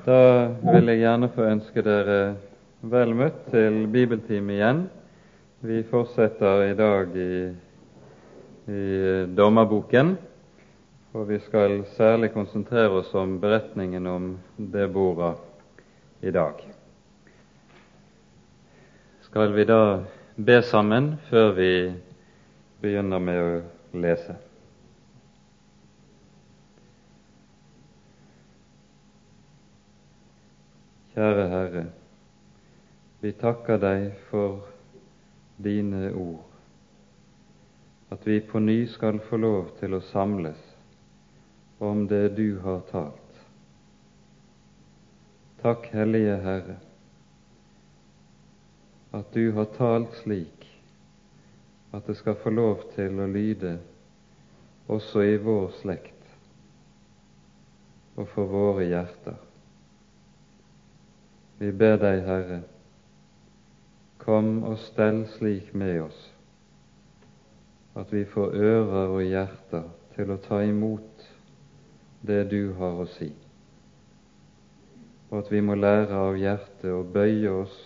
Da vil jeg gjerne få ønske dere vel møtt til bibeltime igjen. Vi fortsetter i dag i, i dommerboken, og vi skal særlig konsentrere oss om beretningen om Debora i dag. Skal vi da be sammen før vi begynner med å lese? Kjære Herre, vi takker deg for dine ord, at vi på ny skal få lov til å samles om det du har talt. Takk, Hellige Herre, at du har talt slik at det skal få lov til å lyde også i vår slekt og for våre hjerter. Vi ber deg, Herre, kom og stell slik med oss at vi får ører og hjerter til å ta imot det du har å si, og at vi må lære av hjertet å bøye oss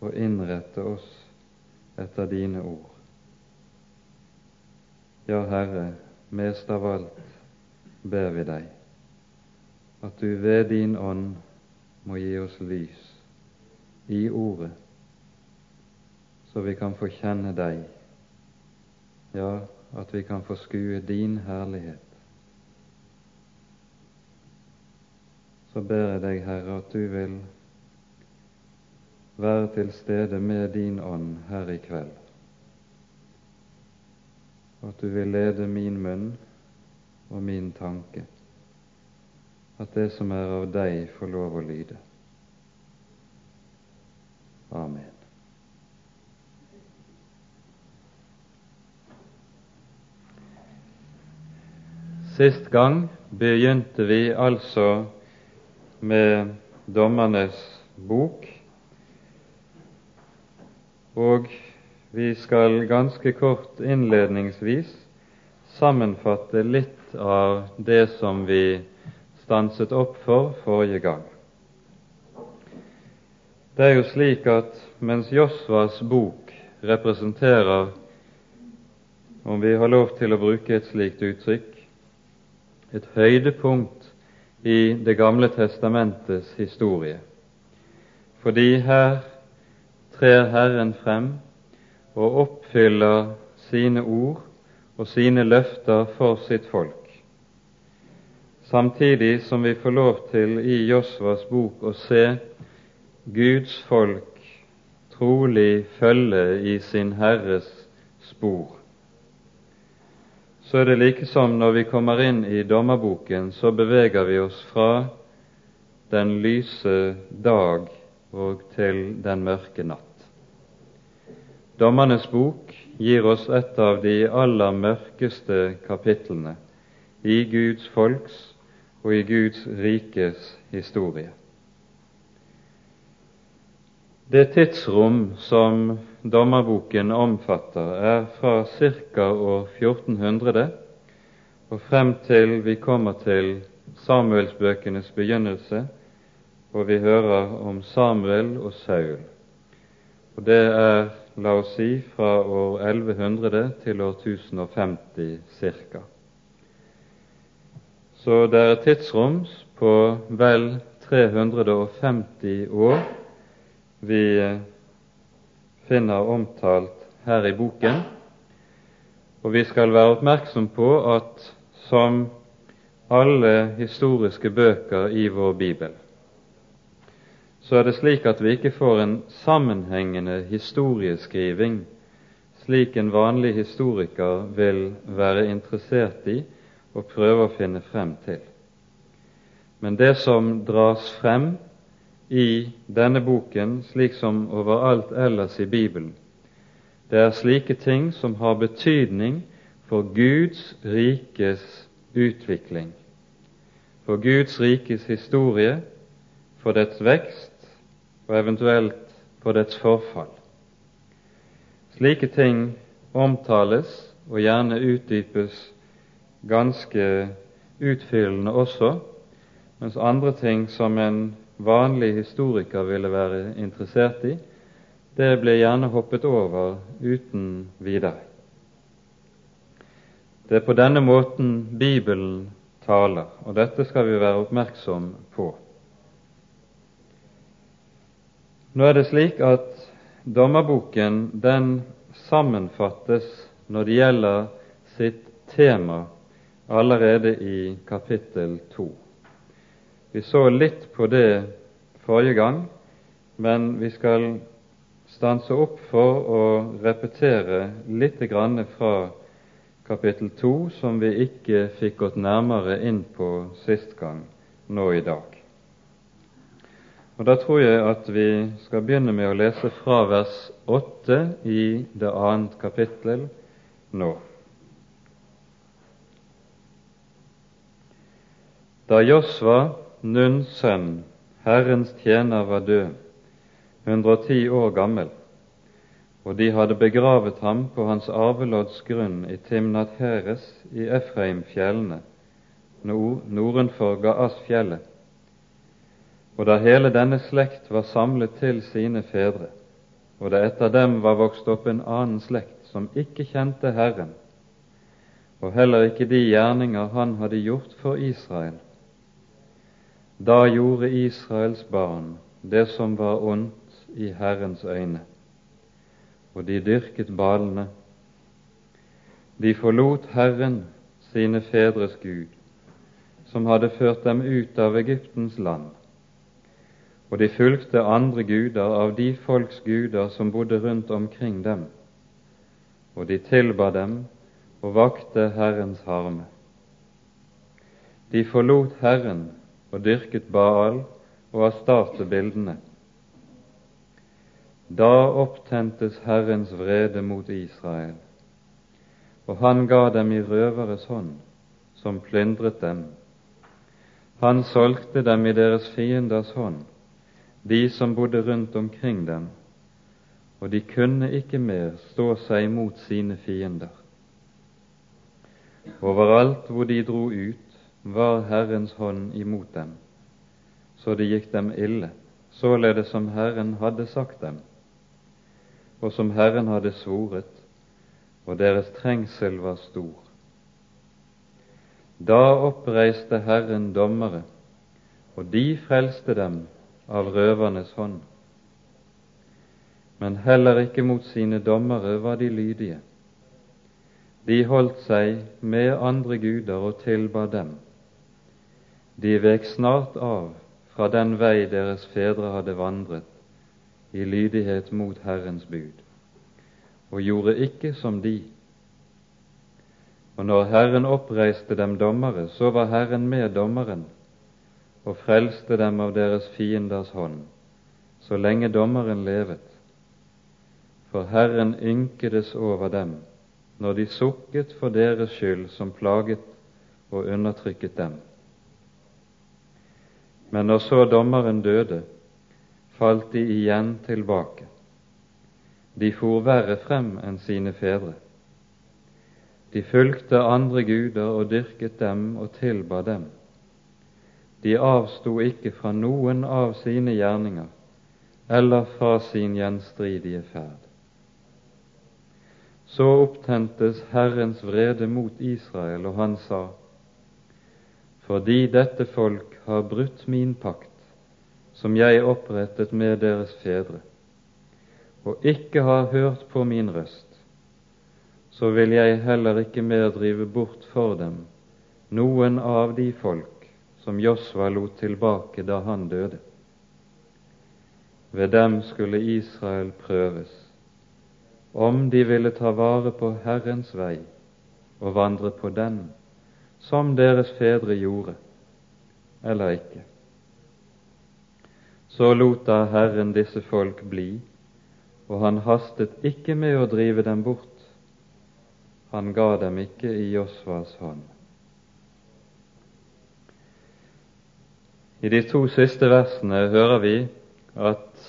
og innrette oss etter dine ord. Ja, Herre, mest av alt ber vi deg at du ved din ånd må gi oss lys i Ordet, så vi kan få kjenne Deg, ja, at vi kan få skue Din herlighet. Så ber jeg deg, Herre, at du vil være til stede med din ånd her i kveld, at du vil lede min munn og min tanke at det som er av deg, får lov å lyde. Amen. Sist gang begynte vi altså med Dommernes bok, og vi skal ganske kort innledningsvis sammenfatte litt av det som vi stanset opp for forrige gang. Det er jo slik at mens Josvas bok representerer, om vi har lov til å bruke et slikt uttrykk, et høydepunkt i Det gamle testamentets historie, fordi her trer Herren frem og oppfyller sine ord og sine løfter for sitt folk samtidig som vi får lov til i Josvas bok å se Guds folk trolig følge i sin Herres spor. Så er det like som når vi kommer inn i dommerboken, så beveger vi oss fra den lyse dag og til den mørke natt. Dommernes bok gir oss et av de aller mørkeste kapitlene i Guds folks og i Guds rikes historie. Det tidsrom som dommerboken omfatter, er fra ca. år 1400 og frem til vi kommer til Samuelsbøkenes begynnelse, og vi hører om Samuel og Saul. Og Det er, la oss si, fra år 1100 til år 1050 ca. Så det er et tidsrom på vel 350 år vi eh, finner omtalt her i boken. Og vi skal være oppmerksom på at som alle historiske bøker i vår bibel, så er det slik at vi ikke får en sammenhengende historieskriving, slik en vanlig historiker vil være interessert i og prøve å finne frem til. Men det som dras frem i denne boken, slik som overalt ellers i Bibelen, det er slike ting som har betydning for Guds rikes utvikling, for Guds rikes historie, for dets vekst og eventuelt for dets forfall. Slike ting omtales og gjerne utdypes ganske utfyllende også mens andre ting som en vanlig historiker ville være interessert i, det ble gjerne hoppet over uten videre. Det er på denne måten Bibelen taler, og dette skal vi være oppmerksom på. Nå er det slik at dommerboken den sammenfattes når det gjelder sitt tema, allerede i kapittel to. Vi så litt på det forrige gang, men vi skal stanse opp for å repetere litt fra kapittel 2, som vi ikke fikk gått nærmere inn på sist gang, nå i dag. Og Da tror jeg at vi skal begynne med å lese fra vers 8 i det annet kapittel nå. Da Josva, Nuns sønn, Herrens tjener, var død, 110 år gammel, og de hadde begravet ham på hans arvelodds grunn i Timnat Heres i Efraimfjellene, nordenfor Gaasfjellet. Og da hele denne slekt var samlet til sine fedre, og det etter dem var vokst opp en annen slekt som ikke kjente Herren, og heller ikke de gjerninger han hadde gjort for Israel, da gjorde Israels barn det som var ondt i Herrens øyne og de dyrket balene. De forlot Herren, sine fedres Gud, som hadde ført dem ut av Egyptens land, og de fulgte andre guder av de folks guder som bodde rundt omkring dem, og de tilba dem og vakte Herrens harme. De forlot Herren og dyrket Baal og astarte bildene. Da opptentes Herrens vrede mot Israel, og han ga dem i røveres hånd, som plyndret dem. Han solgte dem i deres fienders hånd, de som bodde rundt omkring dem, og de kunne ikke mer stå seg mot sine fiender. Overalt hvor de dro ut, var Herrens hånd imot dem, så det gikk dem ille, således som Herren hadde sagt dem og som Herren hadde svoret, og deres trengsel var stor. Da oppreiste Herren dommere, og de frelste dem av røvernes hånd. Men heller ikke mot sine dommere var de lydige. De holdt seg med andre guder og tilba dem. De vek snart av fra den vei deres fedre hadde vandret, i lydighet mot Herrens bud, og gjorde ikke som de. Og når Herren oppreiste dem dommere, så var Herren med dommeren og frelste dem av deres fienders hånd, så lenge dommeren levet. For Herren ynkedes over dem når de sukket for deres skyld som plaget og undertrykket dem. Men når så dommeren døde, falt de igjen tilbake. De for verre frem enn sine fedre. De fulgte andre guder og dyrket dem og tilba dem. De avsto ikke fra noen av sine gjerninger eller fra sin gjenstridige ferd. Så opptentes Herrens vrede mot Israel, og han sa:" Fordi dette folk har brutt min pakt, som jeg opprettet med deres fedre, og ikke har hørt på min røst, så vil jeg heller ikke mer drive bort for dem noen av de folk som Josva lot tilbake da han døde. Ved dem skulle Israel prøves, om de ville ta vare på Herrens vei og vandre på den, som deres fedre gjorde, eller ikke. Så lot da Herren disse folk bli, og han hastet ikke med å drive dem bort. Han ga dem ikke i Josvas hånd. I de to siste versene hører vi at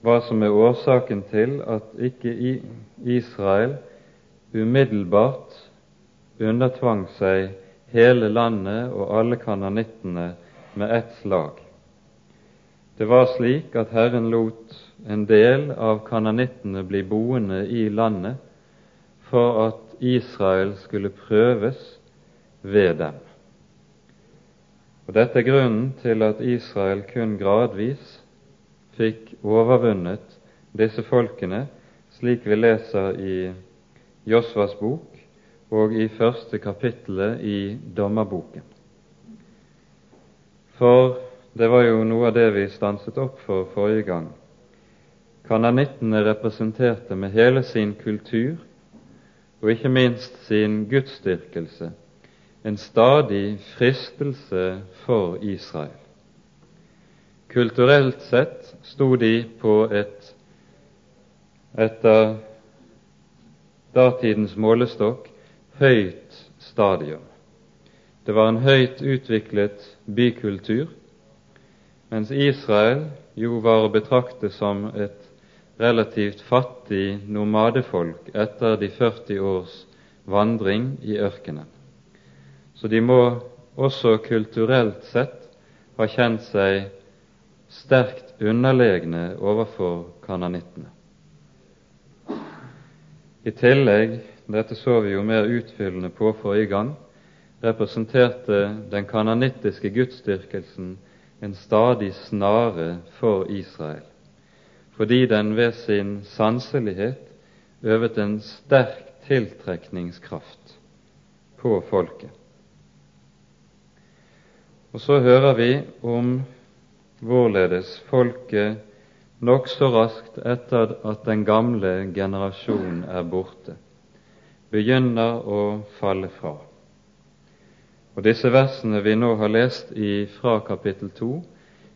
hva som er årsaken til at ikke Israel umiddelbart undertvang seg hele landet og alle kananittene med ett slag. Det var slik at Herren lot en del av kananittene bli boende i landet for at Israel skulle prøves ved dem. Og Dette er grunnen til at Israel kun gradvis fikk overvunnet disse folkene, slik vi leser i Josvas bok og i første kapittelet i Dommerboken. For det var jo noe av det vi stanset opp for forrige gang. Kananittene representerte med hele sin kultur og ikke minst sin gudsdyrkelse en stadig fristelse for Israel. Kulturelt sett sto de på et etter datidens målestokk høyt stadium. Det var en høyt utviklet bykultur, mens Israel jo var å betrakte som et relativt fattig nomadefolk etter de 40 års vandring i ørkenen. Så de må også kulturelt sett ha kjent seg sterkt underlegne overfor kananittene. I tillegg, dette så vi jo mer utfyllende på forrige gang, representerte den kananittiske gudsdyrkelsen en stadig snare for Israel, fordi den ved sin sanselighet øvet en sterk tiltrekningskraft på folket. Og så hører vi om hvorledes folket nokså raskt etter at den gamle generasjonen er borte, begynner å falle fra. Og Disse versene vi nå har lest i, fra kapittel 2,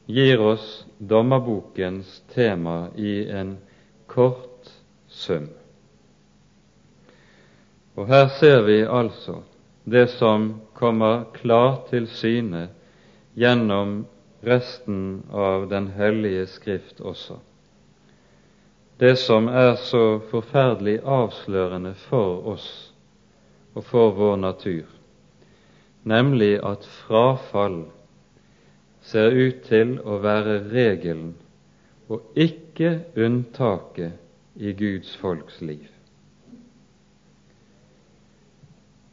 gir oss dommerbokens tema i en kort sum. Og her ser vi altså det som kommer klart til syne gjennom resten av Den hellige Skrift også. Det som er så forferdelig avslørende for oss og for vår natur, nemlig at frafall ser ut til å være regelen og ikke unntaket i Guds folks liv.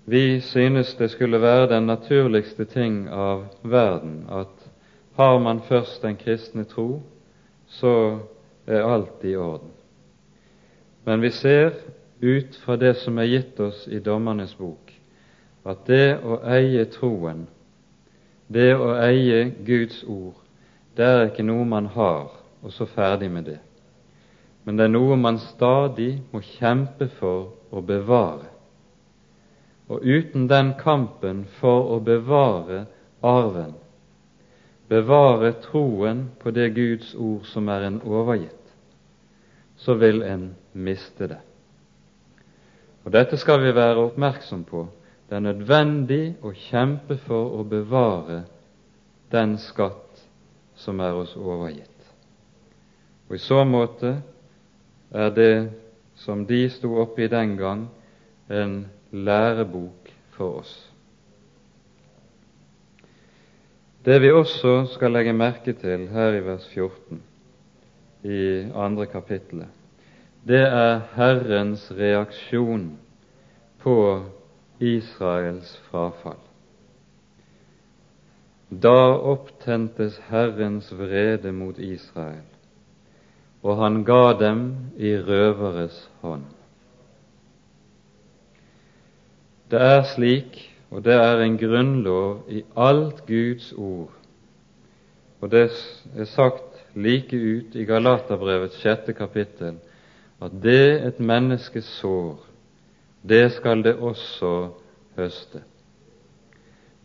Vi synes det skulle være den naturligste ting av verden at har man først den kristne tro, så er alt i orden. Men vi ser ut fra det som er gitt oss i Dommernes bok, at det å eie troen, det å eie Guds ord, det er ikke noe man har, og så ferdig med det. Men det er noe man stadig må kjempe for å bevare. Og uten den kampen for å bevare arven, bevare troen på det Guds ord som er en overgitt, så vil en miste det. Og Dette skal vi være oppmerksom på det er nødvendig å kjempe for å bevare den skatt som er oss overgitt. Og I så måte er det som de sto oppe i den gang, en lærebok for oss. Det vi også skal legge merke til her i vers 14 i andre kapittelet, det er Herrens reaksjon på Israels frafall. Da opptentes Herrens vrede mot Israel, og han ga dem i røveres hånd. Det er slik, og det er en grunnlov i alt Guds ord, og det er sagt like ut i Galaterbrevets sjette kapittel, at det et menneske sår, det skal det også høste.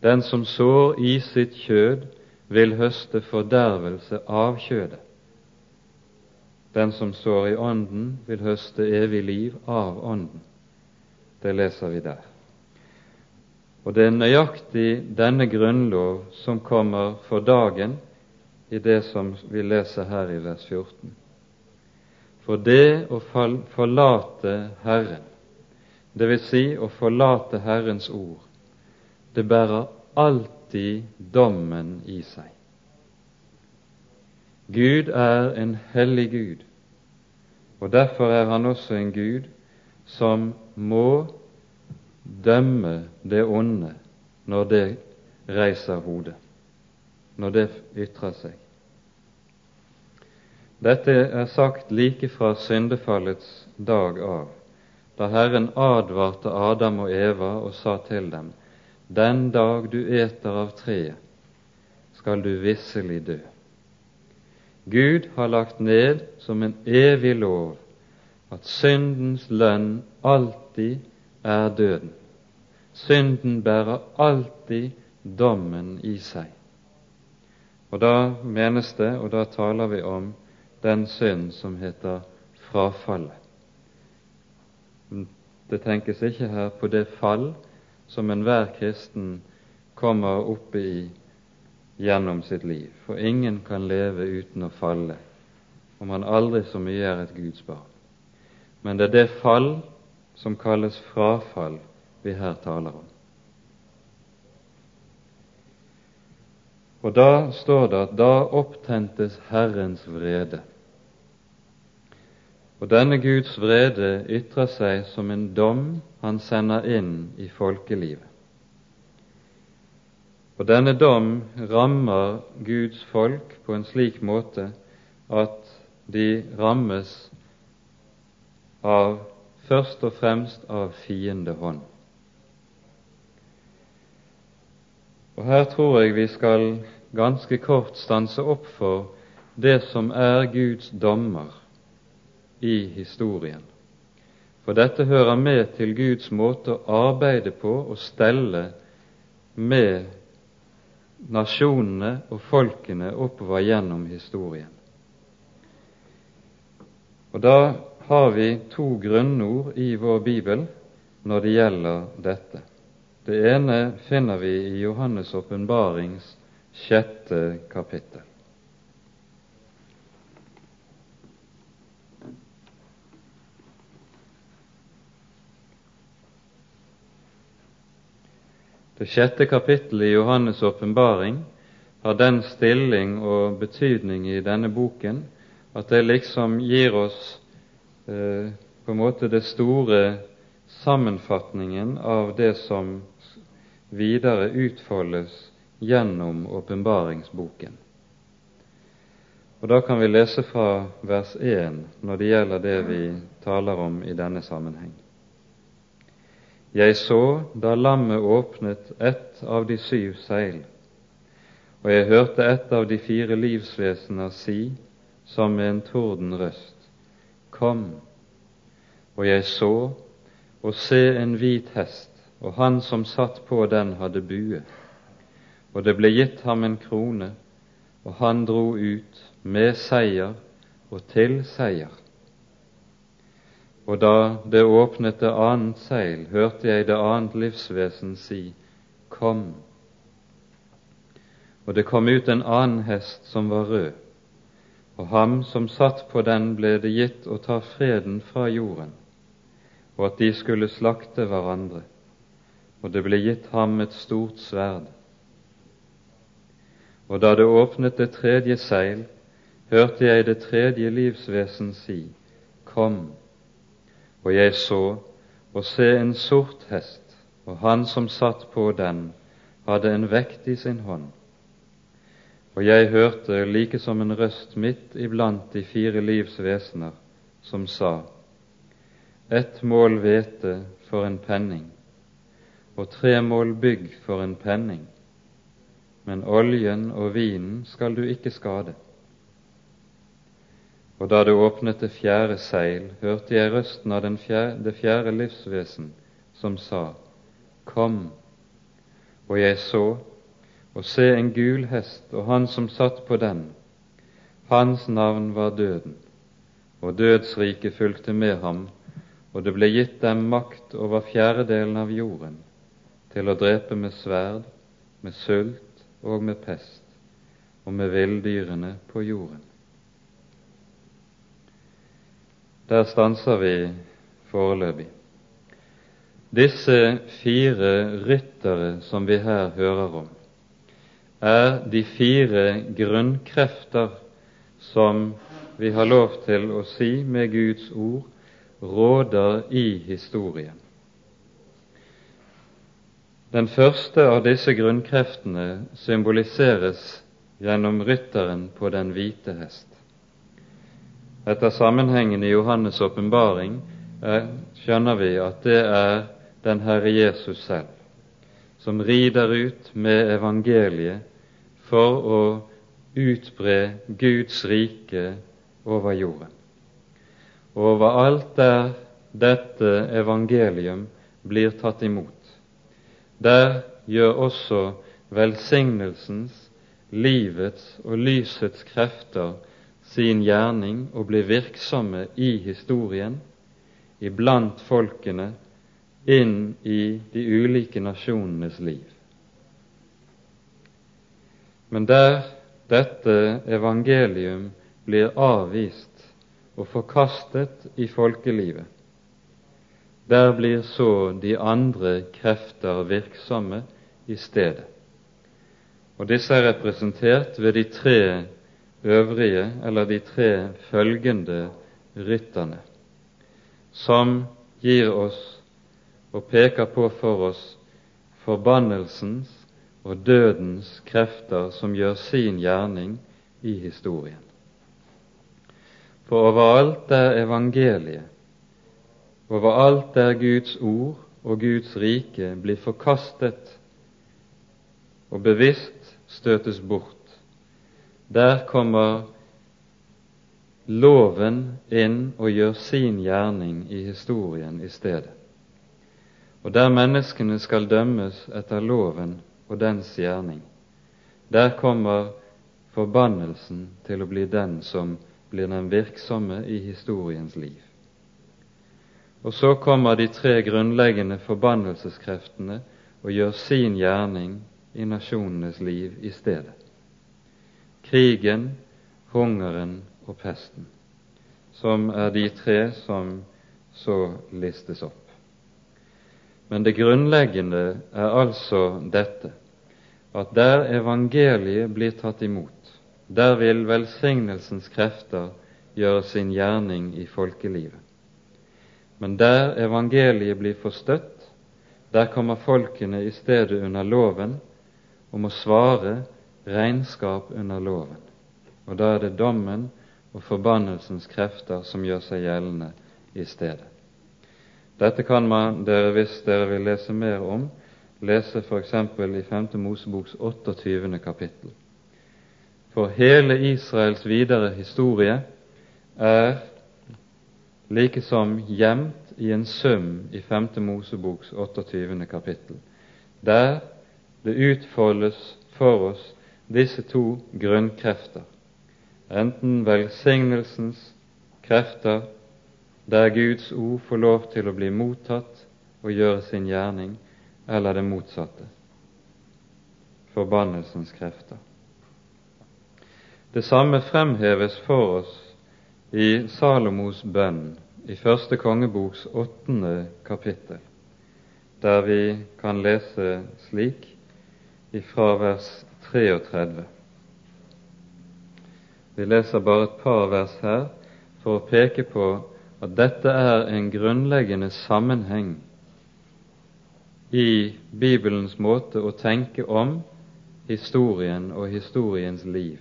Den som sår i sitt kjød, vil høste fordervelse av kjødet. Den som sår i Ånden, vil høste evig liv av Ånden. Det leser vi der. Og det er nøyaktig denne grunnlov som kommer for dagen i det som vi leser her i vers 14. For det å forlate Herren, dvs. Si å forlate Herrens ord, det bærer alltid dommen i seg. Gud er en hellig Gud, og derfor er han også en Gud som må dømme det onde når det reiser hodet, når det ytrer seg. Dette er sagt like fra syndefallets dag av, da Herren advarte Adam og Eva og sa til dem:" Den dag du eter av treet, skal du visselig dø. Gud har lagt ned som en evig lov at syndens lønn alltid er døden. Synden bærer alltid dommen i seg. Og da menes det, og da taler vi om den synd som heter frafallet. Det tenkes ikke her på det fall som enhver kristen kommer opp i gjennom sitt liv, for ingen kan leve uten å falle om han aldri så mye er et Guds barn. Men det er det fall som kalles frafall, vi her taler om. Og da står det at da opptentes Herrens vrede. Og denne Guds vrede ytrer seg som en dom han sender inn i folkelivet. Og denne dom rammer Guds folk på en slik måte at de rammes av først og fremst av fiendehånd. Og Her tror jeg vi skal ganske kort stanse opp for det som er Guds dommer i historien. For dette hører med til Guds måte å arbeide på og stelle med nasjonene og folkene oppover gjennom historien. Og Da har vi to grunnord i vår bibel når det gjelder dette. Det ene finner vi i Johannes' åpenbarings sjette kapittel. Det sjette kapittelet i Johannes' åpenbaring har den stilling og betydning i denne boken at det liksom gir oss eh, på en måte det store sammenfatningen av det som videre utfoldes gjennom åpenbaringsboken. Og Da kan vi lese fra vers 1 når det gjelder det vi taler om i denne sammenheng. Jeg så da lammet åpnet ett av de syv seil, og jeg hørte ett av de fire livsvesener si som med en tordenrøst, Kom! Og jeg så og se en hvit hest, og han som satt på den, hadde bue. Og det ble gitt ham en krone, og han dro ut med seier og til seier. Og da det åpnet det annet seil, hørte jeg det annet livsvesen si, Kom. Og det kom ut en annen hest som var rød, og ham som satt på den, ble det gitt å ta freden fra jorden, og at de skulle slakte hverandre og det ble gitt ham et stort sverd. Og da det åpnet det tredje seil, hørte jeg det tredje livsvesen si, Kom. Og jeg så, og se en sort hest, og han som satt på den, hadde en vekt i sin hånd. Og jeg hørte like som en røst midt iblant de fire livsvesener, som sa, Ett mål hvete for en penning, og tre mål bygg for en penning, men oljen og vinen skal du ikke skade. Og da det åpnet det fjerde seil, hørte jeg røsten av fjerde, det fjerde livsvesen, som sa, Kom. Og jeg så, og se en gul hest, og han som satt på den. Hans navn var Døden, og dødsriket fulgte med ham, og det ble gitt dem makt over fjerdedelen av jorden, til å drepe med sverd, med sult og med pest, og med villdyrene på jorden. Der stanser vi foreløpig. Disse fire ryttere som vi her hører om, er de fire grunnkrefter som vi har lov til å si med Guds ord råder i historien. Den første av disse grunnkreftene symboliseres gjennom rytteren på den hvite hest. Etter sammenhengen i Johannes' åpenbaring eh, skjønner vi at det er den Herre Jesus selv som rider ut med evangeliet for å utbre Guds rike over jorden. Overalt der dette evangelium blir tatt imot, der gjør også velsignelsens, livets og lysets krefter sin gjerning og blir virksomme i historien, iblant folkene, inn i de ulike nasjonenes liv. Men der dette evangelium blir avvist og forkastet i folkelivet, der blir så de andre krefter virksomme i stedet. Og disse er representert ved de tre øvrige, eller de tre følgende rytterne, som gir oss og peker på for oss forbannelsens og dødens krefter som gjør sin gjerning i historien. For overalt der evangeliet, overalt der Guds ord og Guds rike blir forkastet og bevisst støtes bort, der kommer loven inn og gjør sin gjerning i historien i stedet. Og der menneskene skal dømmes etter loven og dens gjerning, der kommer forbannelsen til å bli den som blir den virksomme i historiens liv. Og så kommer de tre grunnleggende forbannelseskreftene og gjør sin gjerning i nasjonenes liv i stedet. Krigen, hungeren og pesten, som er de tre som så listes opp. Men det grunnleggende er altså dette at der evangeliet blir tatt imot, der vil velsignelsens krefter gjøre sin gjerning i folkelivet. Men der evangeliet blir forstøtt, der kommer folkene i stedet under loven og må svare regnskap under loven. Og da er det dommen og forbannelsens krefter som gjør seg gjeldende i stedet. Dette kan man dere, hvis dere vil lese mer om, lese f.eks. i 5. Moseboks 28. kapittel. For hele Israels videre historie er likesom gjemt i en sum i 5. Moseboks 28. kapittel, der det utfoldes for oss disse to grunnkrefter, enten velsignelsens krefter der Guds ord får lov til å bli mottatt og gjøre sin gjerning, eller det motsatte forbannelsens krefter. Det samme fremheves for oss i Salomos bønn i første kongeboks åttende kapittel, der vi kan lese slik ifra vers 33. Vi leser bare et par vers her for å peke på at dette er en grunnleggende sammenheng i Bibelens måte å tenke om historien og historiens liv.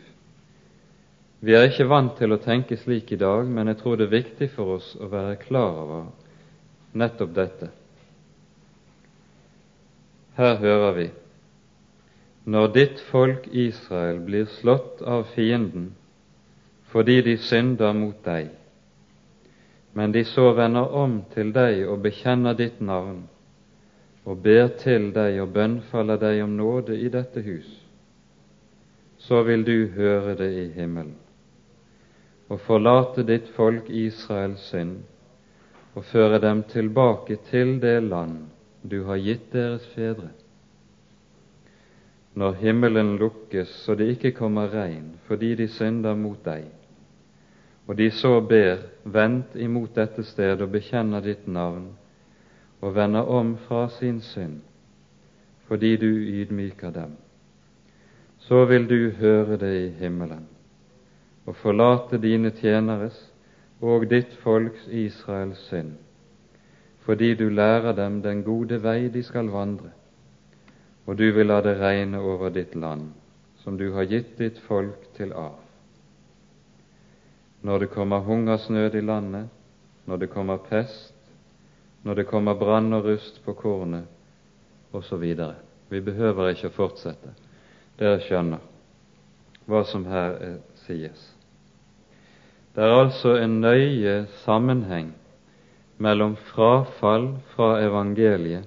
Vi er ikke vant til å tenke slik i dag, men jeg tror det er viktig for oss å være klar over nettopp dette. Her hører vi når ditt folk Israel blir slått av fienden fordi de synder mot deg, men de så vender om til deg og bekjenner ditt navn, og ber til deg og bønnfaller deg om nåde i dette hus, så vil du høre det i himmelen, og forlate ditt folk Israels synd, og føre dem tilbake til det land du har gitt deres fedre. Når himmelen lukkes så det ikke kommer regn fordi de synder mot deg, og de så ber, vent imot dette sted og bekjenner ditt navn, og vender om fra sin synd, fordi du ydmyker dem, så vil du høre det i himmelen og forlate dine tjeneres og ditt folks Israels synd, fordi du lærer dem den gode vei de skal vandre, og du vil la det regne over ditt land, som du har gitt ditt folk til arv når det kommer hungersnød i landet, når det kommer pest, når det kommer brann og rust på kornet, osv. Vi behøver ikke å fortsette. Dere skjønner hva som her er, sies. Det er altså en nøye sammenheng mellom frafall fra evangeliet,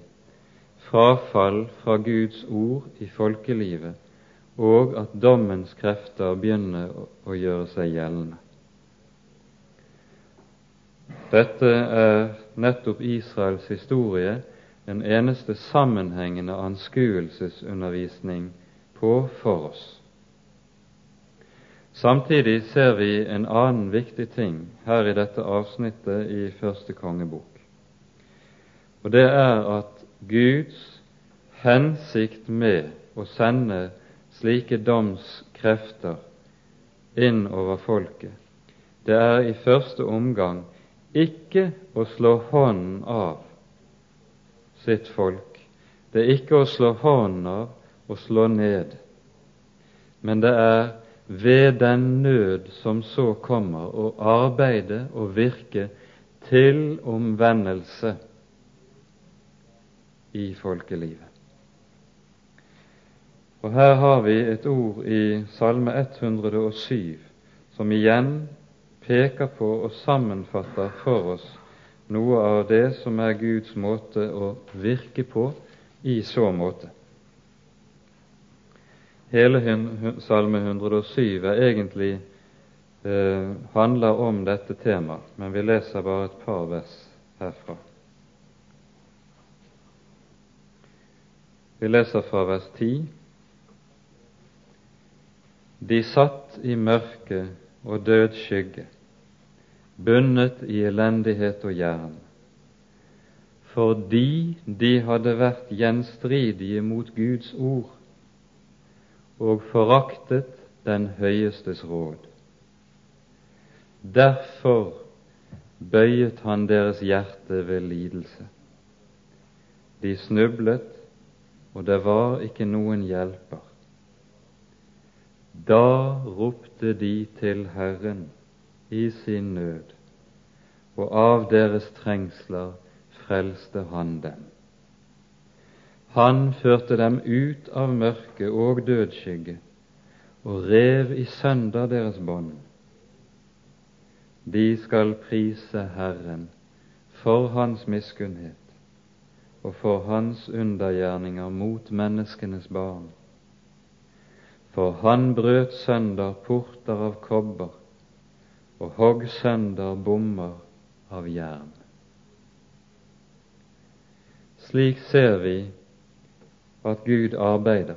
frafall fra Guds ord i folkelivet, og at dommens krefter begynner å gjøre seg gjeldende. Dette er nettopp Israels historie en eneste sammenhengende anskuelsesundervisning på for oss. Samtidig ser vi en annen viktig ting her i dette avsnittet i første kongebok. Og det er at Guds hensikt med å sende slike domskrefter inn over folket, det er i første omgang ikke å slå hånden av sitt folk. Det er ikke å slå hånden av og slå ned, men det er ved den nød som så kommer, å arbeide og virke til omvendelse i folkelivet. Og Her har vi et ord i Salme 107 som igjen peker på og sammenfatter for oss noe av det som er Guds måte å virke på i så måte. Hele Salme 107 er egentlig eh, handler om dette temaet, men vi leser bare et par vers herfra. Vi leser fra vers 10. De satt i mørke og død skygge bundet i elendighet og jern, fordi de hadde vært gjenstridige mot Guds ord og foraktet den høyestes råd. Derfor bøyet han deres hjerte ved lidelse. De snublet, og det var ikke noen hjelper. Da ropte de til Herren i sin nød, og av deres trengsler frelste han dem. Han førte dem ut av mørke og dødsskygge og rev i sønder deres bånd. De skal prise Herren for Hans miskunnhet og for Hans undergjerninger mot menneskenes barn. For han brøt sønder porter av kobber og hogg sønder bommer av jern. Slik ser vi at Gud arbeider.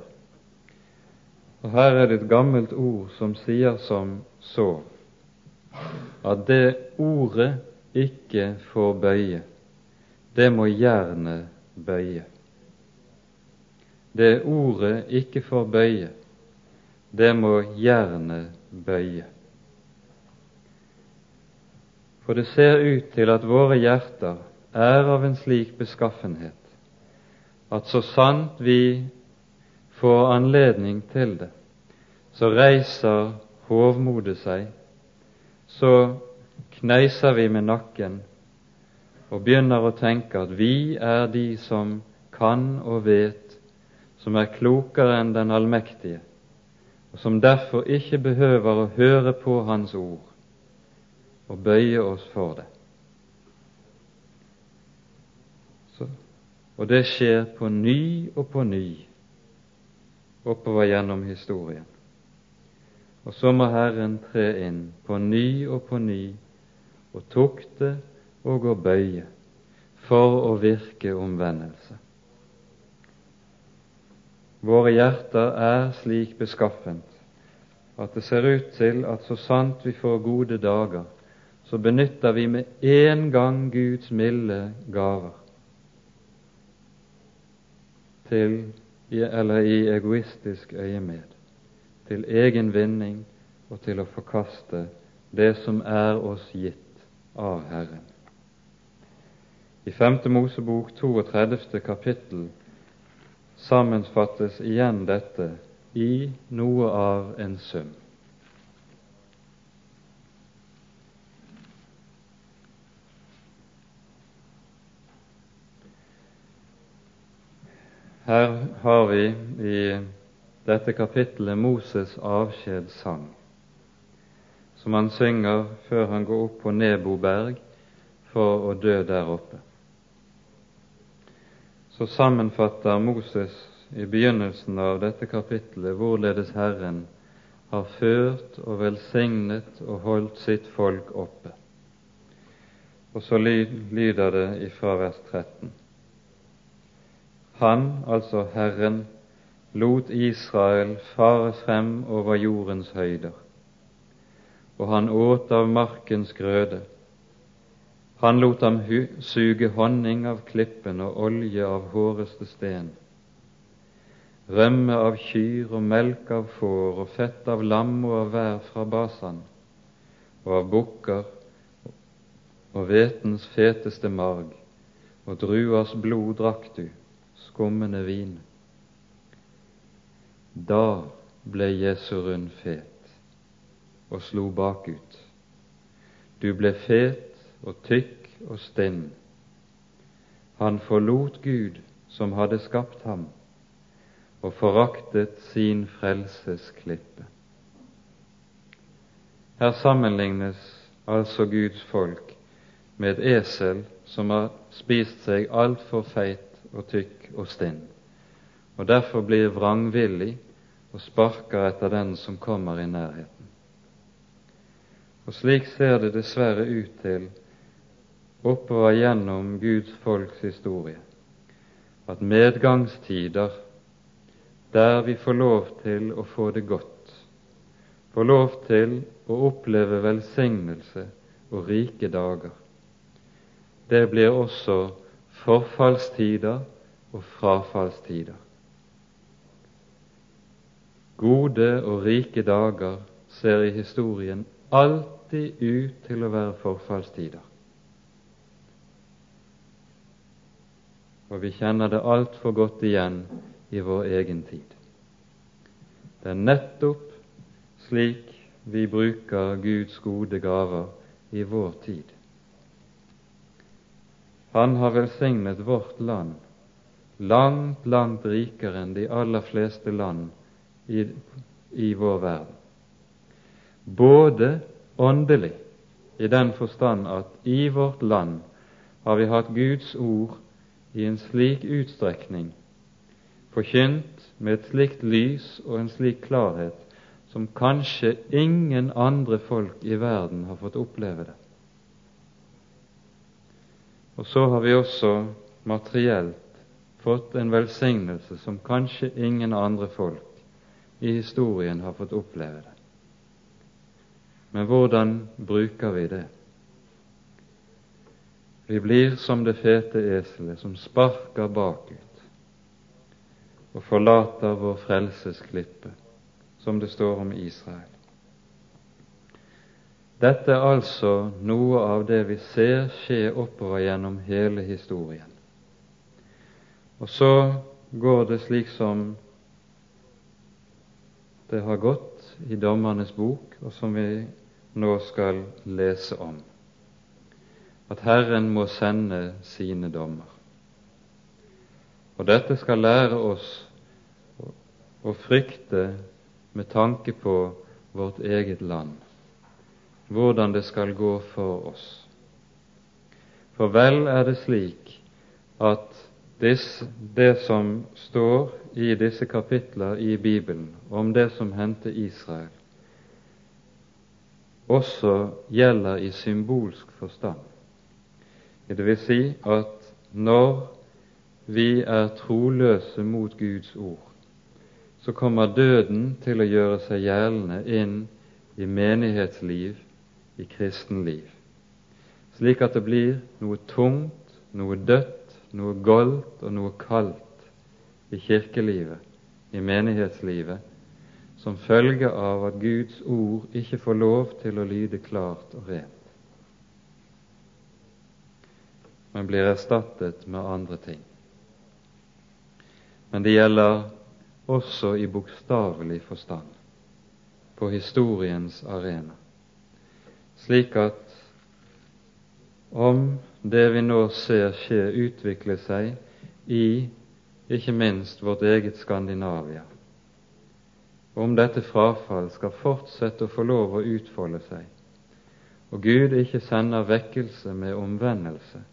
Og Her er det et gammelt ord som sier som så at det ordet ikke får bøye, det må jernet bøye. Det ordet ikke får bøye, det må jernet bøye. For det ser ut til at våre hjerter er av en slik beskaffenhet at så sant vi får anledning til det, så reiser hovmodet seg, så kneiser vi med nakken og begynner å tenke at vi er de som kan og vet, som er klokere enn den allmektige, og som derfor ikke behøver å høre på Hans ord og bøye oss for det. Og det skjer på ny og på ny oppover gjennom historien. Og så må Herren tre inn på ny og på ny og tukte og å bøye for å virke omvendelse. Våre hjerter er slik beskaffent at det ser ut til at så sant vi får gode dager, så benytter vi med en gang Guds milde gaver til, eller i egoistisk øyemed, til egen vinning og til å forkaste det som er oss gitt av Herren. I 5. Mosebok 32. kapittel sammenfattes igjen dette i noe av en sum. Her har vi i dette kapittelet Moses' avskjedssang, som han synger før han går opp på Nebo berg for å dø der oppe. Så sammenfatter Moses i begynnelsen av dette kapittelet hvorledes Herren har ført og velsignet og holdt sitt folk oppe. Og så lyder det ifra vers 13. Han, altså Herren, lot Israel fare frem over jordens høyder, og han åt av markens grøde. Han lot ham suge honning av klippen og olje av håreste sten, rømme av kyr og melk av får og fett av lam og av vær fra Basan, og av bukker og hvetens feteste marg, og druas blod drakk du, skummende vin. Da ble Jesu rund fet og slo bakut. Du ble fet og tykk og stinn. Han forlot Gud som hadde skapt ham, og foraktet sin frelsesklippe. Her sammenlignes altså Guds folk med et esel som har spist seg altfor feit og tykk og stinn og derfor blir vrangvillig og sparker etter den som kommer i nærheten. Og slik ser det dessverre ut til oppover gjennom Guds folks historie, at medgangstider der vi får lov til å få det godt, får lov til å oppleve velsignelse og rike dager, det blir også forfallstider og frafallstider. Gode og rike dager ser i historien alltid ut til å være forfallstider. Og vi kjenner det altfor godt igjen i vår egen tid. Det er nettopp slik vi bruker Guds gode gaver i vår tid. Han har velsignet vårt land langt, langt rikere enn de aller fleste land i, i vår verden. Både åndelig, i den forstand at i vårt land har vi hatt Guds ord i en slik utstrekning, forkynt med et slikt lys og en slik klarhet som kanskje ingen andre folk i verden har fått oppleve det. Og så har vi også materielt fått en velsignelse som kanskje ingen andre folk i historien har fått oppleve det. Men hvordan bruker vi det? Vi blir som det fete eselet som sparker bakut og forlater vår frelses klippe, som det står om Israel. Dette er altså noe av det vi ser skje oppover gjennom hele historien. Og så går det slik som det har gått i Dommernes bok, og som vi nå skal lese om. At Herren må sende sine dommer. Og dette skal lære oss å frykte med tanke på vårt eget land, hvordan det skal gå for oss. For vel er det slik at det som står i disse kapitler i Bibelen om det som hendte Israel, også gjelder i symbolsk forstand. Det vil si at når vi er troløse mot Guds ord, så kommer døden til å gjøre seg gjeldende inn i menighetsliv, i kristenliv, slik at det blir noe tungt, noe dødt, noe goldt og noe kaldt i kirkelivet, i menighetslivet, som følge av at Guds ord ikke får lov til å lyde klart og rent, men blir erstattet med andre ting. Men det gjelder også i bokstavelig forstand, på historiens arena, slik at om det vi nå ser skje, utvikle seg i ikke minst vårt eget Skandinavia, om dette frafall skal fortsette å få lov å utfolde seg, og Gud ikke sender vekkelse med omvendelse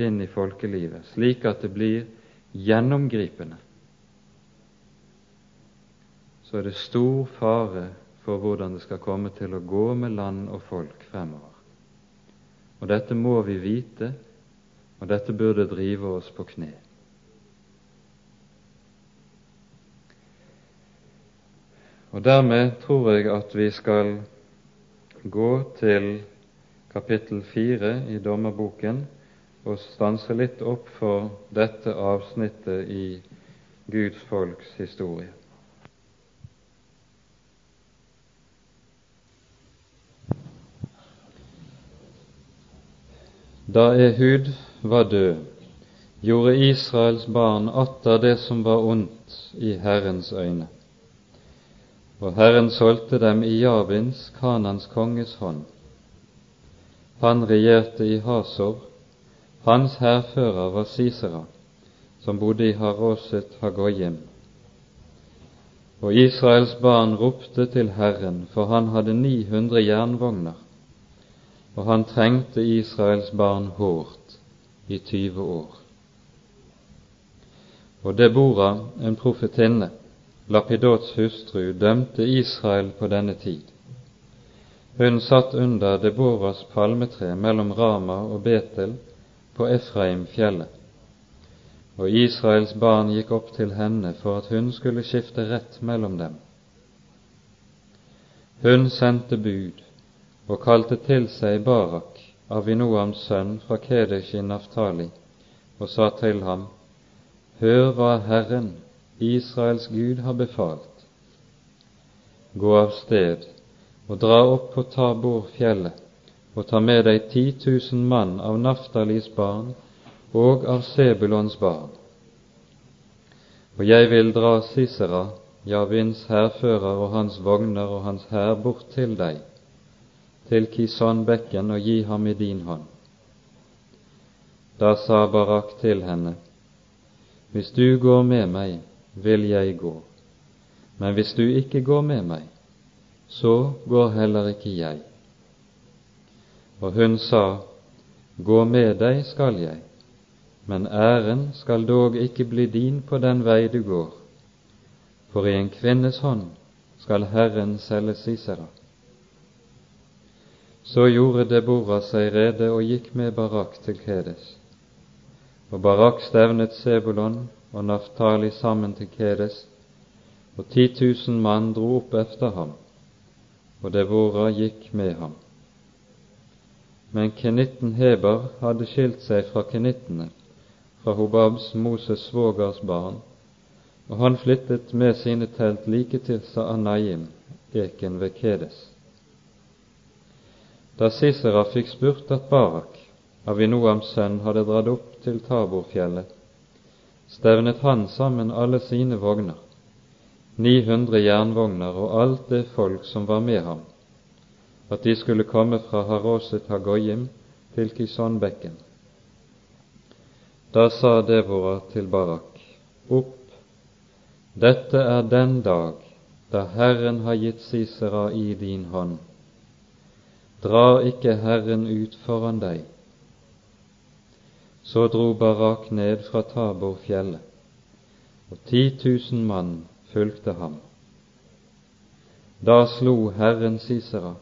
inn i folkelivet, slik at det blir gjennomgripende, så er det stor fare for hvordan det skal komme til å gå med land og folk fremover. Og dette må vi vite, og dette burde drive oss på kne. Og dermed tror jeg at vi skal gå til kapittel fire i dommerboken og stanse litt opp for dette avsnittet i Guds folks historie. Da Ehud var død, gjorde Israels barn atter det som var ondt i Herrens øyne. Og Herren solgte dem i Javins, Kanans konges hånd. Han regjerte i Hasor. Hans hærfører var Sisera, som bodde i Haroset Hagoyim. Og Israels barn ropte til Herren, for han hadde 900 jernvogner og han trengte Israels barn hårdt i tyve år. Og Debora, en profetinne, Lapidots hustru, dømte Israel på denne tid. Hun satt under Deboras palmetre mellom Rama og Betel på Efraimfjellet, og Israels barn gikk opp til henne for at hun skulle skifte rett mellom dem. Hun sendte bud og kalte til seg Barak, Avinoams sønn fra Kedesh i Naftali, og sa til ham, Hør hva Herren, Israels Gud, har befalt. Gå av sted og dra opp på Tabor-fjellet og ta med deg ti tusen mann av Naftalis barn og av Sebulons barn. Og jeg vil dra Sisera, Javins hærfører og hans vogner og hans hær bort til deg, til Kisonbekken og gi ham i din hånd. Da sa Barak til henne, Hvis du går med meg, vil jeg gå, men hvis du ikke går med meg, så går heller ikke jeg. Og hun sa, Gå med deg skal jeg, men æren skal dog ikke bli din på den vei du går, for i en kvinnes hånd skal Herren selge Sisera. Så gjorde Debora seg rede og gikk med Barak til Kedes. Og Barak stevnet Sebulon og Naftali sammen til Kedes, og ti tusen mann dro opp efter ham, og Debora gikk med ham. Men kenitten Heber hadde skilt seg fra kenittene, fra Hobabs, Moses svogers barn, og han flyttet med sine telt like til Saanayim, eken ved Kedes. Da Sisera fikk spurt at Barak, Avinoams sønn, hadde dratt opp til Taborfjellet, stevnet han sammen alle sine vogner, 900 jernvogner og alt det folk som var med ham, at de skulle komme fra Haroset Hagoyim til Kisonbekken. Da sa Devora til Barak, opp, dette er den dag da Herren har gitt Sisera i din hånd drar ikke Herren ut foran deg? Så dro Barak ned fra Taborfjellet, og ti tusen mann fulgte ham. Da slo Herren Sisera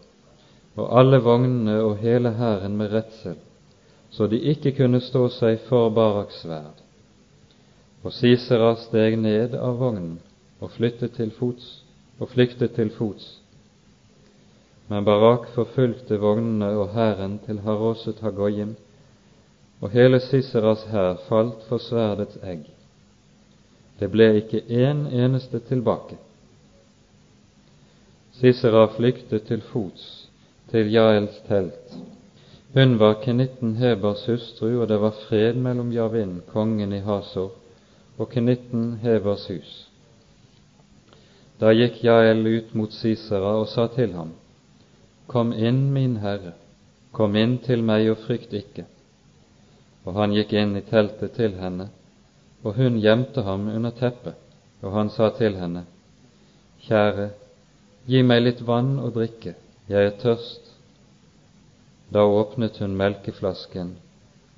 og alle vognene og hele hæren med redsel, så de ikke kunne stå seg for Baraks sverd. Og Sisera steg ned av vognen og flyttet til fots og flyktet til fots men Barak forfulgte vognene og hæren til Haroset Hagoyim, og hele Siseras hær falt for sverdets egg. Det ble ikke én eneste tilbake. Sisera flyktet til fots til Jaels telt. Hun var Kenitten Hebers hustru, og det var fred mellom Javin, kongen i Hasor, og Kenitten Hebers hus. Da gikk Jael ut mot Sisera og sa til ham, Kom inn, min herre, kom inn til meg og frykt ikke. Og han gikk inn i teltet til henne, og hun gjemte ham under teppet, og han sa til henne, Kjære, Gi meg litt vann å drikke, jeg er tørst. Da åpnet hun melkeflasken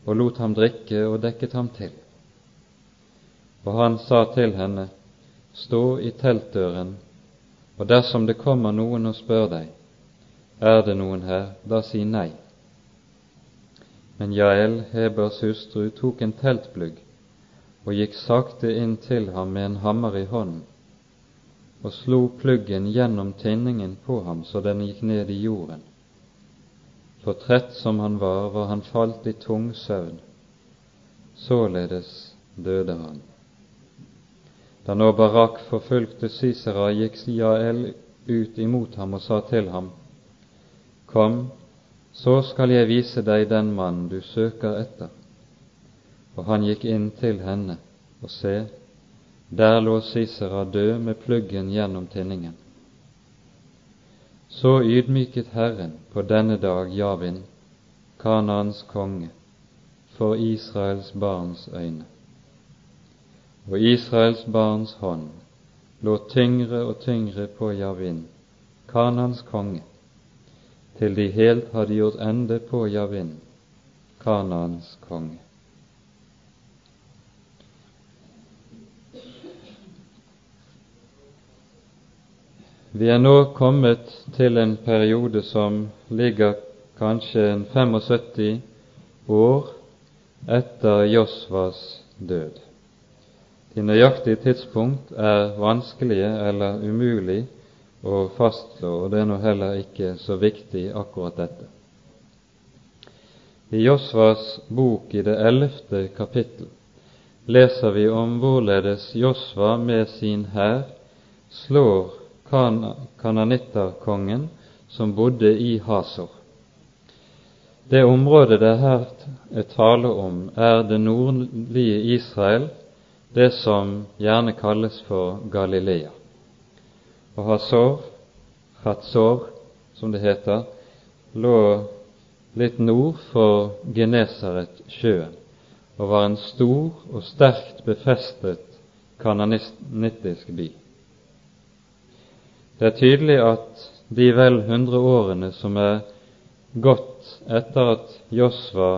og lot ham drikke og dekket ham til. Og han sa til henne, Stå i teltdøren, og dersom det kommer noen og spør deg, er det noen her, da si nei. Men Jael, Hebers hustru, tok en teltplugg og gikk sakte inn til ham med en hammer i hånden og slo pluggen gjennom tinningen på ham så den gikk ned i jorden. For trett som han var, var han falt i tung søvn. Således døde han. Da nå Barak forfulgte Sisera, gikk Jael ut imot ham og sa til ham, Kom, så skal jeg vise deg den mann du søker etter. Og han gikk inn til henne, og se, der lå Sisera død med pluggen gjennom tinningen. Så ydmyket Herren på denne dag Javin, Kanaans konge, for Israels barns øyne. Og Israels barns hånd lå tyngre og tyngre på Javin, Kanans konge, til de helt hadde gjort ende på Javin, Kanaans konge. Vi er nå kommet til en periode som ligger kanskje en 75 år etter Josvas død. De nøyaktige tidspunkt er vanskelige eller umulig å fastslå, og det er nå heller ikke så viktig akkurat dette. I Josvas bok i det ellevte kapittel leser vi om hvorledes Josva med sin hær slår kan kananitterkongen som bodde i Hasor. Det området det her er tale om, er det nordlige Israel, det som gjerne kalles for Galilea. Og Hazor, Hatzor, som det heter, lå litt nord for Genesaret-sjøen og var en stor og sterkt befestet kananittisk by. Det er tydelig at de vel hundre årene som er gått etter at Josva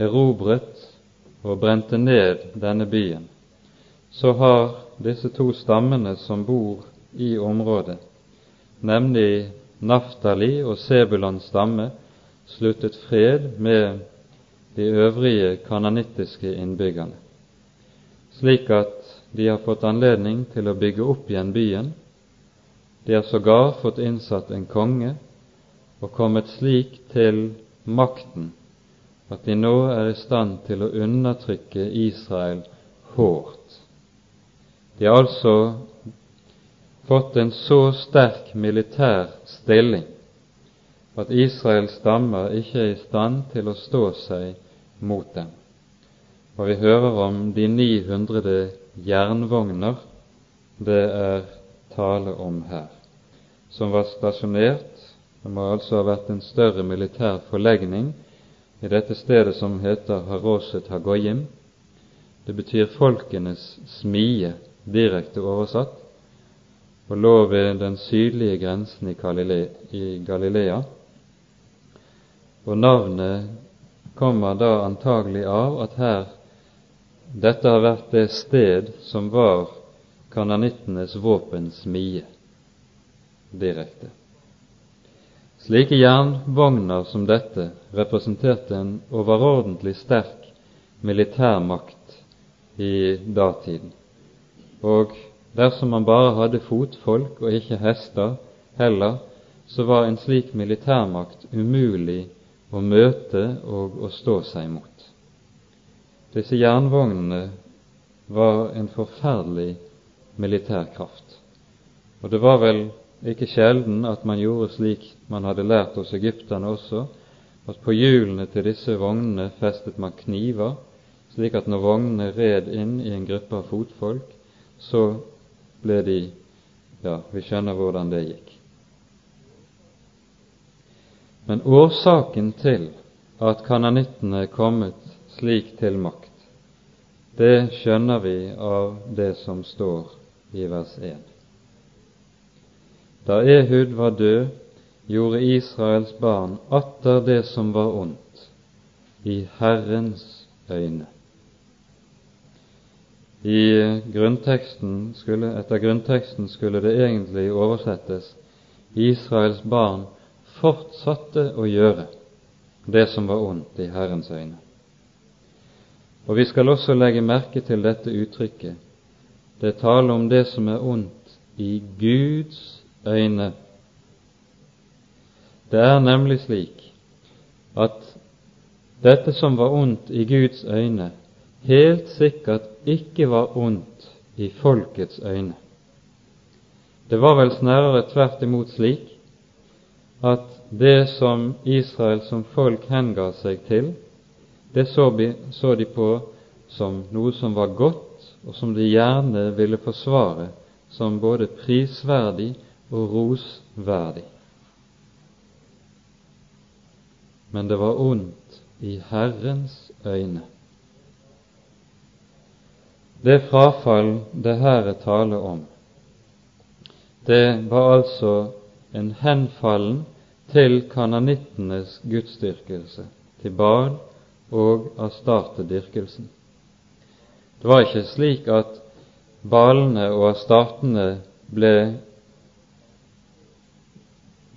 erobret og brente ned denne byen, så har disse to stammene som bor i området, nemlig Naftali og Sebulans stamme, sluttet fred med de øvrige kananittiske innbyggerne, slik at de har fått anledning til å bygge opp igjen byen. De har sågar fått innsatt en konge og kommet slik til makten at de nå er i stand til å undertrykke Israel hårdt. De har altså fått en så sterk militær stilling at Israels stammer ikke er i stand til å stå seg mot dem. Og vi hører om de 900 jernvogner det er tale om her, som var stasjonert Det må altså ha vært en større militær forlegning i dette stedet som heter Haroset Hagoyim. Det betyr folkenes smie, direkte oversatt, og lå ved den sydlige grensen i Galilea. Og navnet kommer da antagelig av at her dette har vært det sted som var kananittenes våpensmie direkte. Slike jernvogner som dette representerte en overordentlig sterk militærmakt i datiden, og dersom man bare hadde fotfolk og ikke hester heller, så var en slik militærmakt umulig å møte og å stå seg mot. Disse jernvognene var en forferdelig militærkraft. Og det var vel ikke sjelden at man gjorde slik man hadde lært hos egypterne også, at på hjulene til disse vognene festet man kniver, slik at når vognene red inn i en gruppe av fotfolk, så ble de Ja, vi skjønner hvordan det gikk. Men årsaken til at kananittene er kommet slik til makt, det skjønner vi av det som står i vers 1. Da Ehud var død, gjorde Israels barn atter det som var ondt, i Herrens øyne. I grunnteksten skulle, etter grunnteksten skulle det egentlig oversettes Israels barn fortsatte å gjøre det som var ondt i Herrens øyne. Og vi skal også legge merke til dette uttrykket. Det taler om det som er ondt i Guds øyne. Det er nemlig slik at dette som var ondt i Guds øyne, helt sikkert ikke var ondt i folkets øyne. Det var vel snarere tvert imot slik at det som Israel som folk henga seg til, det så, de på som noe som var godt, og som de gjerne ville forsvare som både prisverdig og rosverdig. Men det var ondt i Herrens øyne. Det frafall det her er tale om, det var altså en henfallen til kananittenes gudsdyrkelse, til Baal og Astarte-dyrkelsen. Det var ikke slik at Balene og Astartene ble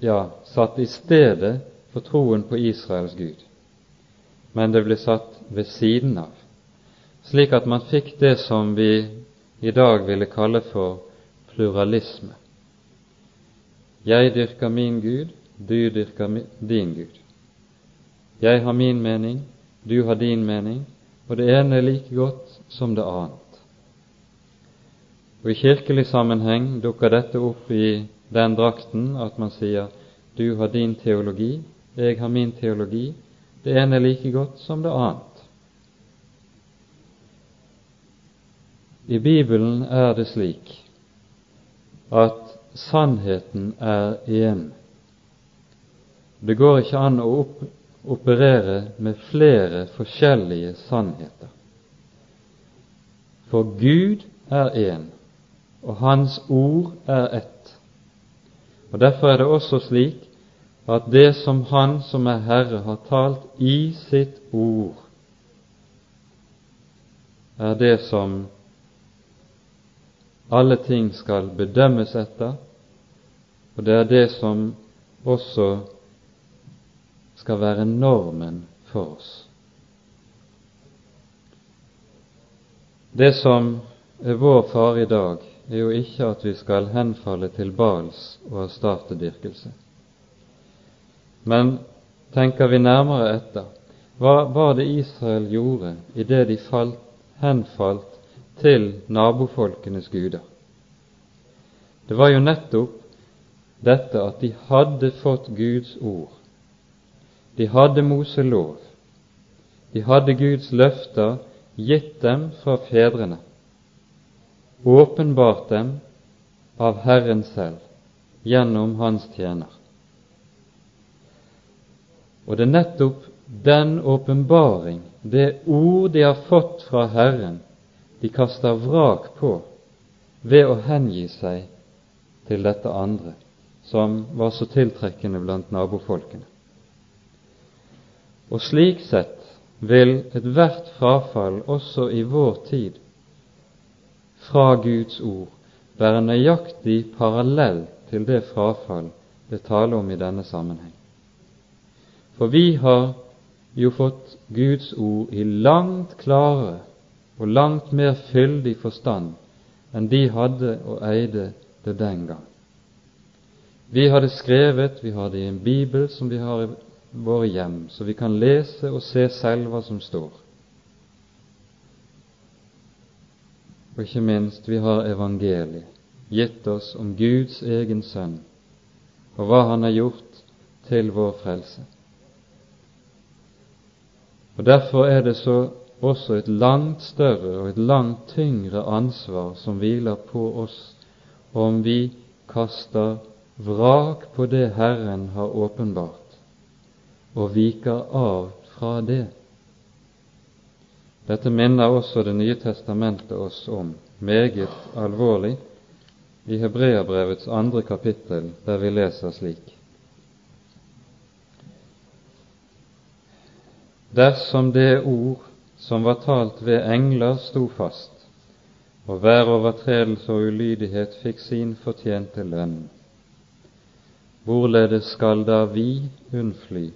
ja, satt i stedet for troen på Israels Gud, men det ble satt ved siden av, slik at man fikk det som vi i dag ville kalle for pluralisme. Jeg dyrker min Gud, du dyrker din Gud. Jeg har min mening, du har din mening, og det ene er like godt som det annet. Og I kirkelig sammenheng dukker dette opp i den drakten at man sier du har din teologi, jeg har min teologi, det ene er like godt som det annet. I Bibelen er det slik at sannheten er én. Det går ikke an å operere med flere forskjellige sannheter. For Gud er én, og Hans ord er ett. Og Derfor er det også slik at det som Han som er Herre, har talt i sitt ord, er det som alle ting skal bedømmes etter, og det er det som også skal være normen for oss. Det som er vår fare i dag, er jo ikke at vi skal henfalle til Bals og Astarte-dyrkelse. Men tenker vi nærmere etter, hva var det Israel gjorde i det de falt, henfalt til nabofolkenes guder? Det var jo nettopp dette at de hadde fått Guds ord de hadde Moselov. De hadde Guds løfter gitt dem fra fedrene, åpenbart dem av Herren selv gjennom Hans tjener. Og det er nettopp den åpenbaring, det ord de har fått fra Herren, de kaster vrak på ved å hengi seg til dette andre, som var så tiltrekkende blant nabofolkene. Og slik sett vil ethvert frafall også i vår tid fra Guds ord være nøyaktig parallell til det frafall det taler om i denne sammenheng. For vi har jo fått Guds ord i langt klarere og langt mer fyldig forstand enn de hadde og eide det den gang. Vi har det skrevet, vi har det i en bibel som vi har i våre hjem, så vi kan lese og se selv hva som står. og ikke minst vi har evangeliet, gitt oss om Guds egen sønn og hva han har gjort til vår frelse. Og Derfor er det så også et langt større og et langt tyngre ansvar som hviler på oss om vi kaster vrak på det Herren har åpenbart, og viker av fra det. Dette minner også Det nye testamentet oss om meget alvorlig i Hebreabrevets andre kapittel, der vi leser slik Dersom det ord som var talt ved engler, sto fast, og hver overtredelse og ulydighet fikk sin fortjente lønn, hvorledes skal da vi unnfly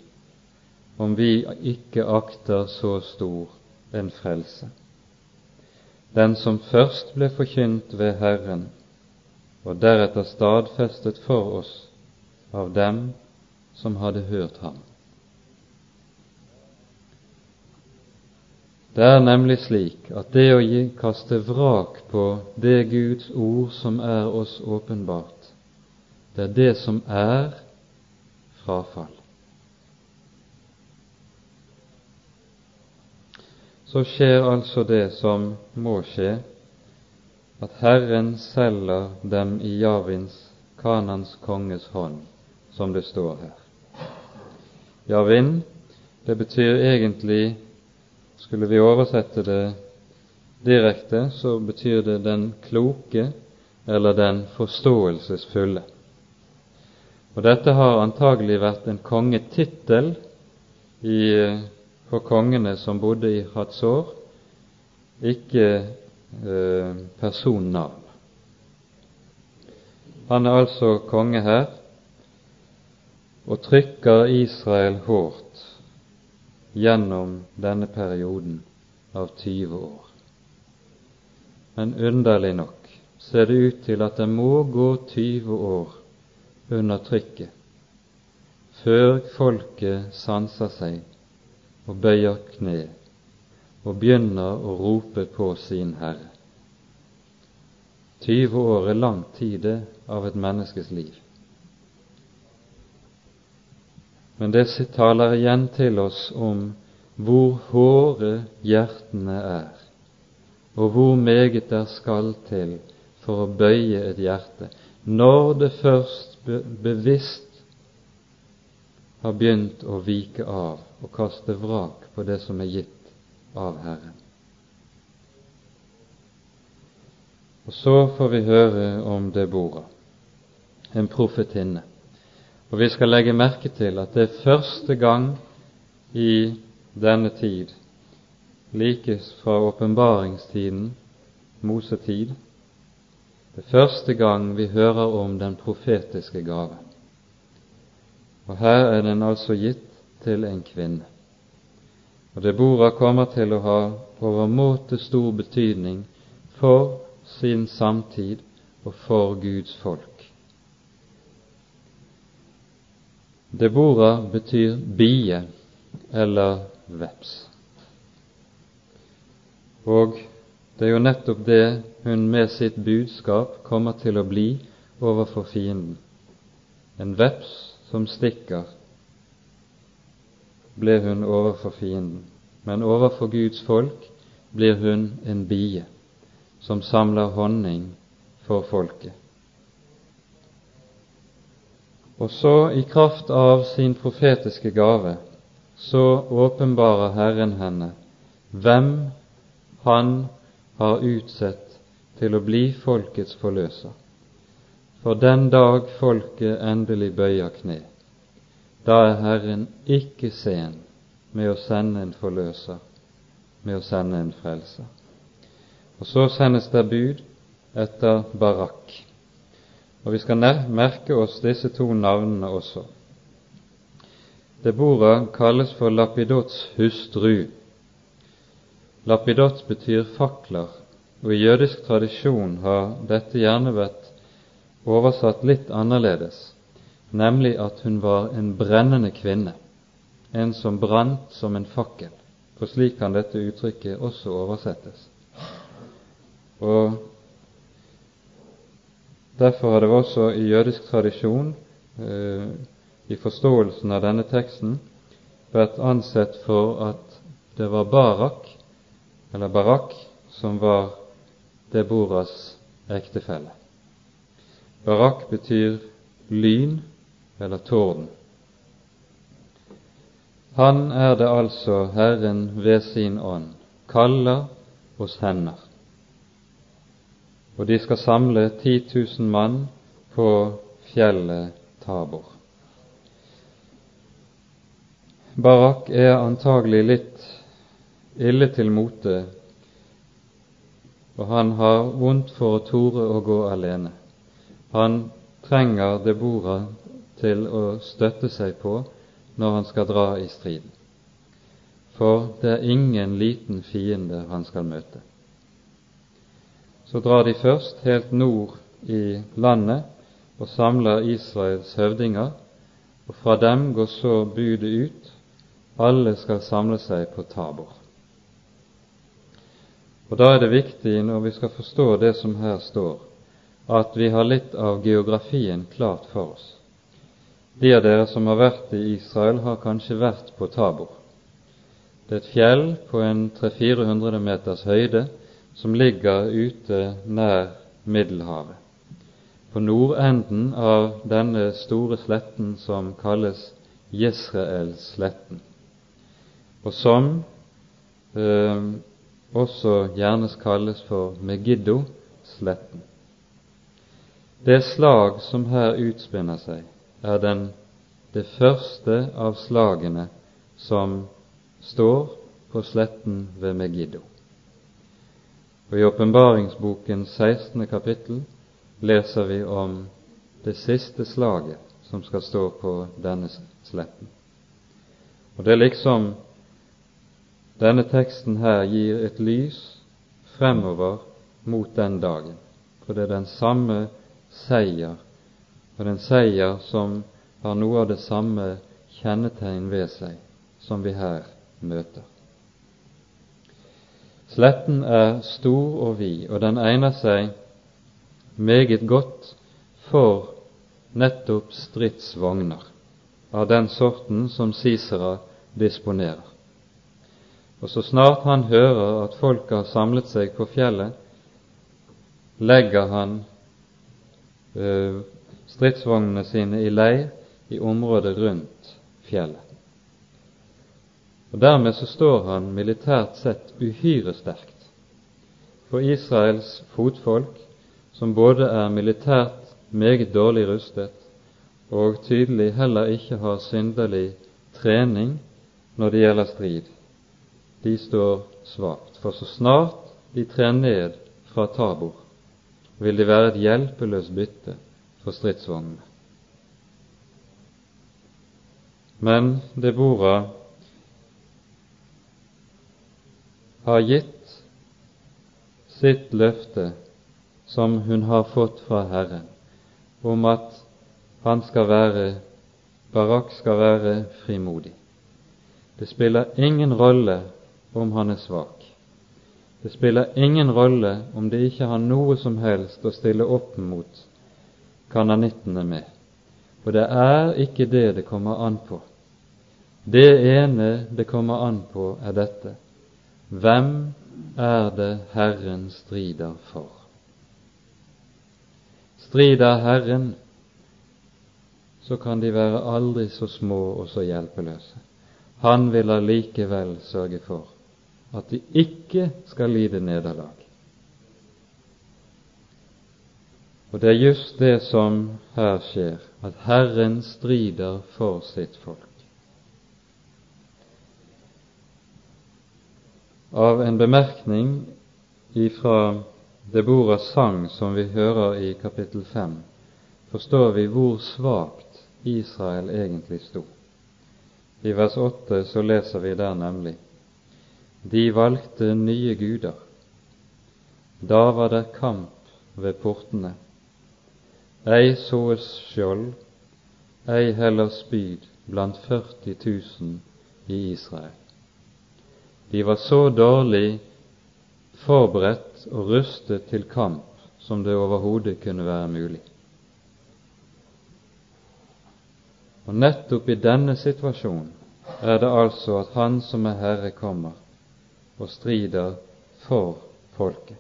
om vi ikke akter så stor en frelse? Den som først ble forkynt ved Herren, og deretter stadfestet for oss av dem som hadde hørt ham. Det er nemlig slik at det å gi, kaste vrak på det Guds ord som er oss åpenbart, det er det som er frafall. Så skjer altså det som må skje, at Herren selger dem i Javins, Kanans konges hånd, som det står her. Javin, det betyr egentlig skulle vi oversette det direkte, så betyr det den kloke eller den forståelsesfulle. Og Dette har antagelig vært en kongetittel for kongene som bodde i Hatzor, ikke eh, personnavn. Han er altså konge her og trykker Israel hårdt gjennom denne perioden av 20 år. Men underlig nok ser det ut til at det må gå 20 år under trykket før folket sanser seg og bøyer kne og begynner å rope på sin Herre. 20 år er lang tid av et menneskes liv. Men det taler igjen til oss om hvor hårde hjertene er, og hvor meget der skal til for å bøye et hjerte, når det først bevisst har begynt å vike av og kaste vrak på det som er gitt av Herren. Og så får vi høre om Debora, en profetinne. Og vi skal legge merke til at det er første gang i denne tid, like fra åpenbaringstiden, Mosetid, det er første gang vi hører om den profetiske gave. Og her er den altså gitt til en kvinne. Og Debora kommer til å ha overmåte stor betydning for sin samtid og for Guds folk. Debora betyr bie eller veps. Og det er jo nettopp det hun med sitt budskap kommer til å bli overfor fienden. En veps som stikker, ble hun overfor fienden, men overfor Guds folk blir hun en bie som samler honning for folket. Og så, i kraft av sin profetiske gave, så åpenbarer Herren henne hvem Han har utsett til å bli folkets forløser. For den dag folket endelig bøyer kne, da er Herren ikke sen med å sende en forløser, med å sende en frelser. Og så sendes det bud etter Barak. Og vi skal merke oss disse to navnene også. Debora kalles for Lapidots hustru. Lapidot betyr fakler, og i jødisk tradisjon har dette gjerne vært oversatt litt annerledes, nemlig at hun var en brennende kvinne, en som brant som en fakkel, for slik kan dette uttrykket også oversettes. Og Derfor har det også i jødisk tradisjon, eh, i forståelsen av denne teksten, vært ansett for at det var Barak, eller Barak, som var Deboras ektefelle. Barak betyr lyn eller torden. Han er det altså Herren ved sin ånd kaller og sender. Og de skal samle 10 000 mann på fjellet Tabor. Barak er antagelig litt ille til mote, og han har vondt for å tore å gå alene. Han trenger Deborah til å støtte seg på når han skal dra i striden. For det er ingen liten fiende han skal møte. Så drar de først helt nord i landet og samler Israels høvdinger, og fra dem går så budet ut alle skal samle seg på Tabor. Og Da er det viktig, når vi skal forstå det som her står, at vi har litt av geografien klart for oss. De av dere som har vært i Israel, har kanskje vært på Tabor. Det er et fjell på en 300-400 meters høyde som ligger ute nær Middelhavet. På nordenden av denne store sletten som kalles Jesraelsletten og som eh, også gjerne kalles for Megiddo-sletten. Det slag som her utspinner seg, er den, det første av slagene som står på sletten ved Megiddo. Og I åpenbaringsboken 16. kapittel leser vi om det siste slaget som skal stå på denne sletten. Og Det er liksom denne teksten her gir et lys fremover mot den dagen, for det er den samme seier, og den seier som har noe av det samme kjennetegn ved seg som vi her møter. Sletten er stor og vid, og den egner seg meget godt for nettopp stridsvogner av den sorten som Sisera disponerer. Og så snart han hører at folk har samlet seg på fjellet, legger han øh, stridsvognene sine i leir i området rundt fjellet. Og Dermed så står han militært sett uhyre sterkt. For Israels fotfolk, som både er militært meget dårlig rustet og tydelig heller ikke har synderlig trening når det gjelder strid, de står svakt. For så snart de trer ned fra Tabor, vil de være et hjelpeløst bytte for stridsvognene. Men Debora har gitt sitt løfte som hun har fått fra Herren, om at han skal være Barak skal være frimodig. Det spiller ingen rolle om han er svak. Det spiller ingen rolle om det ikke har noe som helst å stille opp mot kananittene med, for det er ikke det det kommer an på. Det ene det kommer an på, er dette hvem er det Herren strider for? Strider Herren, så kan de være aldri så små og så hjelpeløse. Han vil allikevel sørge for at de ikke skal lide nederlag. Og det er just det som her skjer, at Herren strider for sitt folk. Av en bemerkning ifra Deboras sang som vi hører i kapittel 5, forstår vi hvor svakt Israel egentlig sto. I vers 8 så leser vi der nemlig de valgte nye guder. Da var det kamp ved portene. Ei såes skjold, ei heller spyd blant 40 000 i Israel. De var så dårlig forberedt og rustet til kamp som det overhodet kunne være mulig. Og nettopp i denne situasjonen er det altså at Han som er Herre, kommer og strider for folket.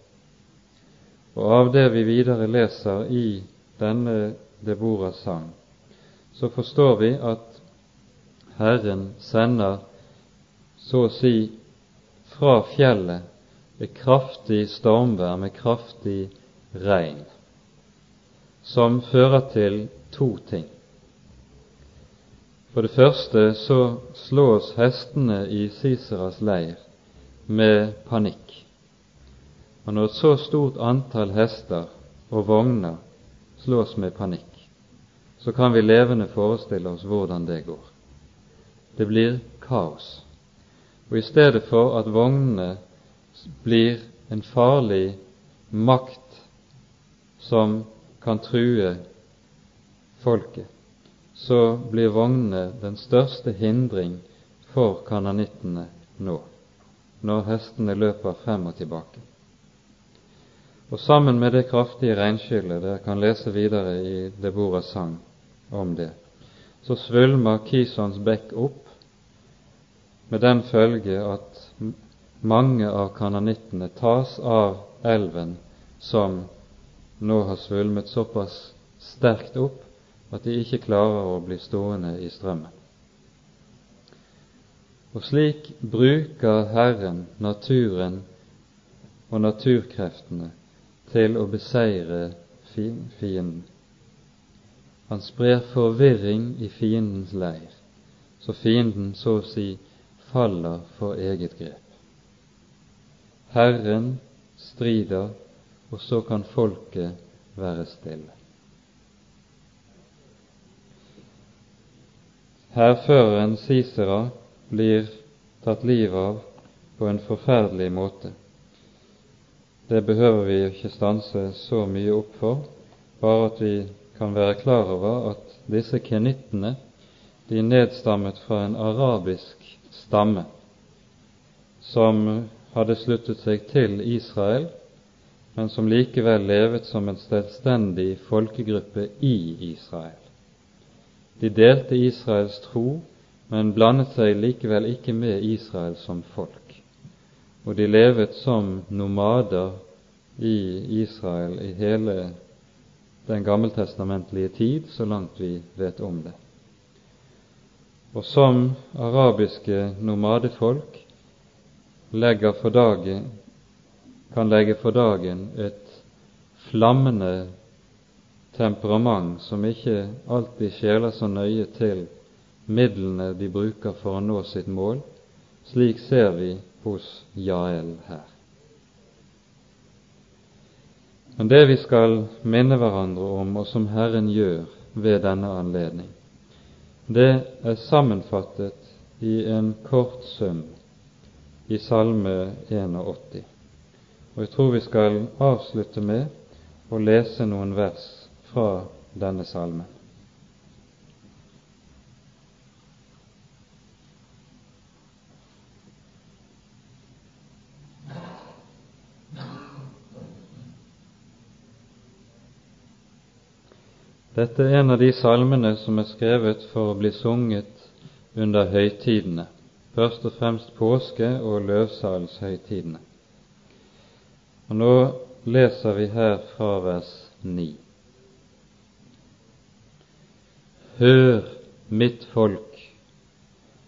Og av det vi videre leser i denne Deboras sang, så forstår vi at Herren sender så å si fra fjellet et kraftig stormvær med kraftig regn, som fører til to ting. For det første så slås hestene i Siseras leir med panikk. Og når et så stort antall hester og vogner slås med panikk, så kan vi levende forestille oss hvordan det går. Det blir kaos. Og i stedet for at vognene blir en farlig makt som kan true folket, så blir vognene den største hindring for kananittene nå, når hestene løper frem og tilbake. Og sammen med det kraftige regnskyllet, dere kan lese videre i Deboras sang om det, så svulmer Kisons bekk opp, med den følge at mange av kananittene tas av elven som nå har svulmet såpass sterkt opp at de ikke klarer å bli stående i strømmen. Og slik bruker Herren naturen og naturkreftene til å beseire fienden. Han sprer forvirring i fiendens leir, så fienden så å si faller for eget grep. Herren strider, og så kan folket være stille. Hærføreren Sisera blir tatt livet av på en forferdelig måte. Det behøver vi ikke stanse så mye opp for, bare at vi kan være klar over at disse kenittene de nedstammet fra en arabisk stamme som hadde sluttet seg til Israel, men som likevel levet som en selvstendig folkegruppe i Israel. De delte Israels tro, men blandet seg likevel ikke med Israel som folk og de levet som nomader i Israel i hele den gammeltestamentlige tid, så langt vi vet om det. Og som arabiske nomadefolk legger for dagen, kan legge for dagen et flammende temperament som ikke alltid skjeler så nøye til midlene de bruker for å nå sitt mål. Slik ser vi hos Jael her. Men det vi skal minne hverandre om, og som Herren gjør ved denne anledning, det er sammenfattet i en kort sum i Salme 81. Og jeg tror vi skal avslutte med å lese noen vers fra denne salmen. Dette er en av de salmene som er skrevet for å bli sunget under høytidene, først og fremst påske- og løvsalshøytidene. Og nå leser vi her fra vers 9. Hør, mitt folk,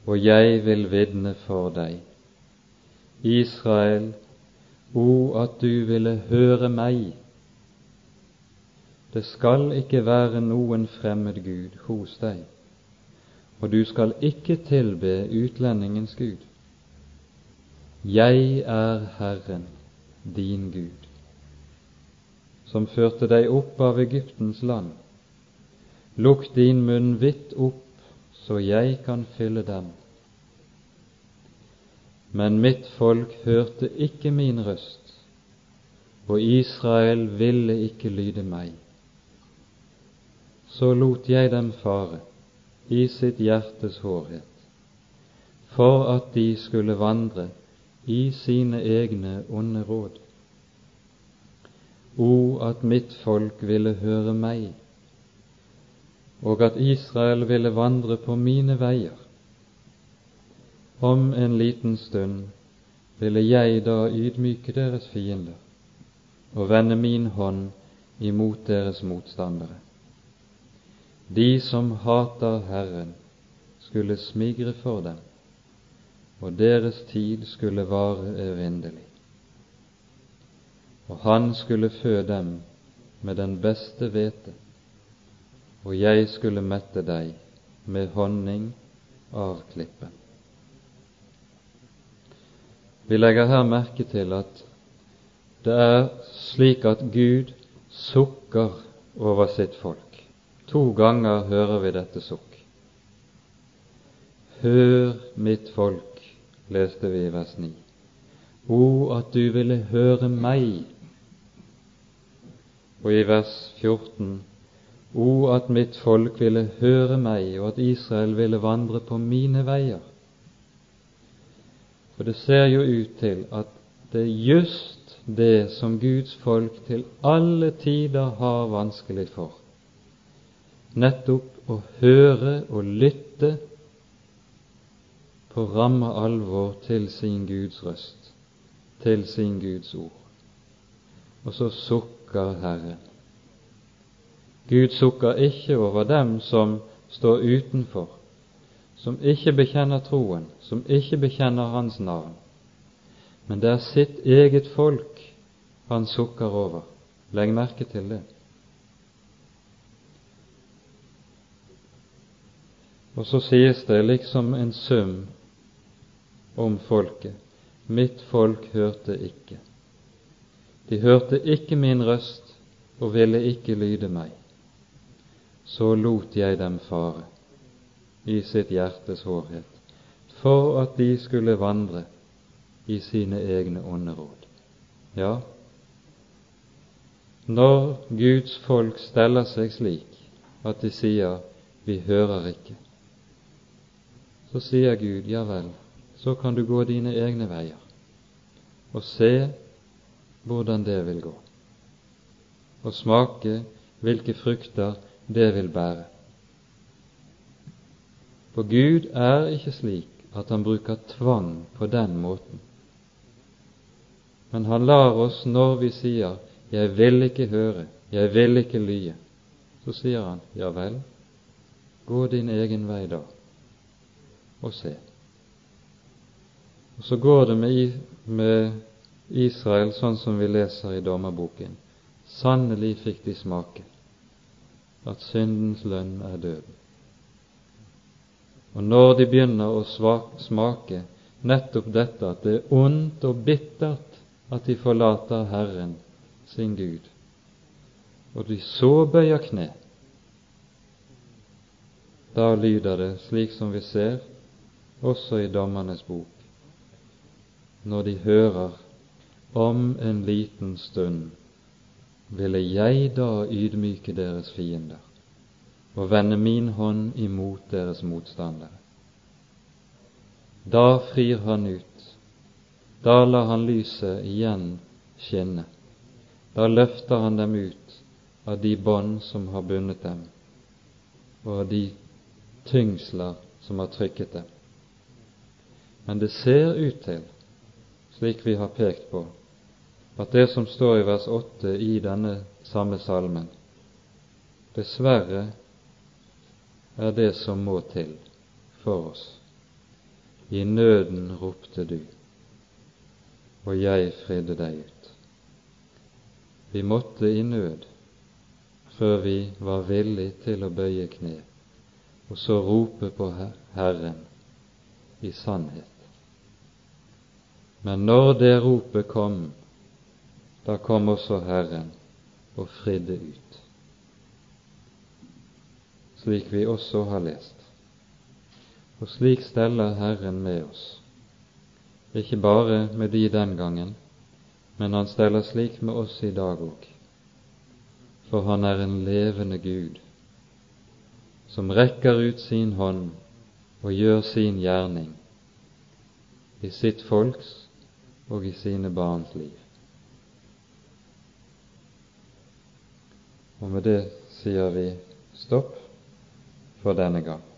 og jeg vil vitne for deg. Israel, o at du ville høre meg det skal ikke være noen fremmed gud hos deg, og du skal ikke tilbe utlendingens gud. Jeg er Herren, din Gud, som førte deg opp av Egyptens land. Lukk din munn vidt opp, så jeg kan fylle den. Men mitt folk hørte ikke min røst, og Israel ville ikke lyde meg så lot jeg dem fare i sitt hjertes hårhet, for at de skulle vandre i sine egne onde råd. O, at mitt folk ville høre meg, og at Israel ville vandre på mine veier. Om en liten stund ville jeg da ydmyke deres fiender og vende min hånd imot deres motstandere. De som hater Herren, skulle smigre for dem, og deres tid skulle vare evinnelig. Og han skulle fø dem med den beste hvete, og jeg skulle mette deg med honning av klippen. Vi legger her merke til at det er slik at Gud sukker over sitt folk. To ganger hører vi dette sukk. Hør, mitt folk, leste vi i vers 9. O, at du ville høre meg. Og i vers 14. O, at mitt folk ville høre meg, og at Israel ville vandre på mine veier. For det ser jo ut til at det er just det som Guds folk til alle tider har vanskelig for, nettopp å høre og lytte på ramme alvor til sin Guds røst, til sin Guds ord. Og så sukker Herren. Gud sukker ikke over dem som står utenfor, som ikke bekjenner troen, som ikke bekjenner Hans navn. Men det er sitt eget folk han sukker over. Legg merke til det. Og så sies det liksom en sum om folket. Mitt folk hørte ikke. De hørte ikke min røst og ville ikke lyde meg. Så lot jeg dem fare i sitt hjertes hårhet, for at de skulle vandre i sine egne ånderåd. Ja, når Guds folk steller seg slik at de sier 'vi hører ikke', så sier Gud 'ja vel, så kan du gå dine egne veier', og se hvordan det vil gå, og smake hvilke frukter det vil bære. For Gud er ikke slik at han bruker tvang på den måten. Men han lar oss, når vi sier 'jeg vil ikke høre, jeg vil ikke lye', så sier han 'ja vel, gå din egen vei da, og se'. Og Så går det med Israel sånn som vi leser i dommerboken. Sannelig fikk de smake at syndens lønn er døden. Og når de begynner å smake nettopp dette at det er ondt og bittert at de forlater Herren sin Gud, og de så bøyer kne, da lyder det slik som vi ser også i Dommernes bok, når de hører om en liten stund ville jeg da ydmyke deres fiender og vende min hånd imot deres motstandere. Da frir han ut, da lar han lyset igjen skinne, da løfter han dem ut av de bånd som har bundet dem, og av de tyngsler som har trykket dem. Men det ser ut til, slik vi har pekt på, at det som står i vers 8 i denne samme salmen, dessverre er det som må til for oss. I nøden ropte du, og jeg fridde deg ut. Vi måtte i nød før vi var villig til å bøye kne, og så rope på Herren i sannhet. Men når det ropet kom, da kom også Herren og fridde ut slik vi også har lest. Og slik steller Herren med oss, ikke bare med de den gangen, men han steller slik med oss i dag òg. For han er en levende Gud, som rekker ut sin hånd og gjør sin gjerning i sitt folks og i sine barns liv. Og med det sier vi stopp for denne gang.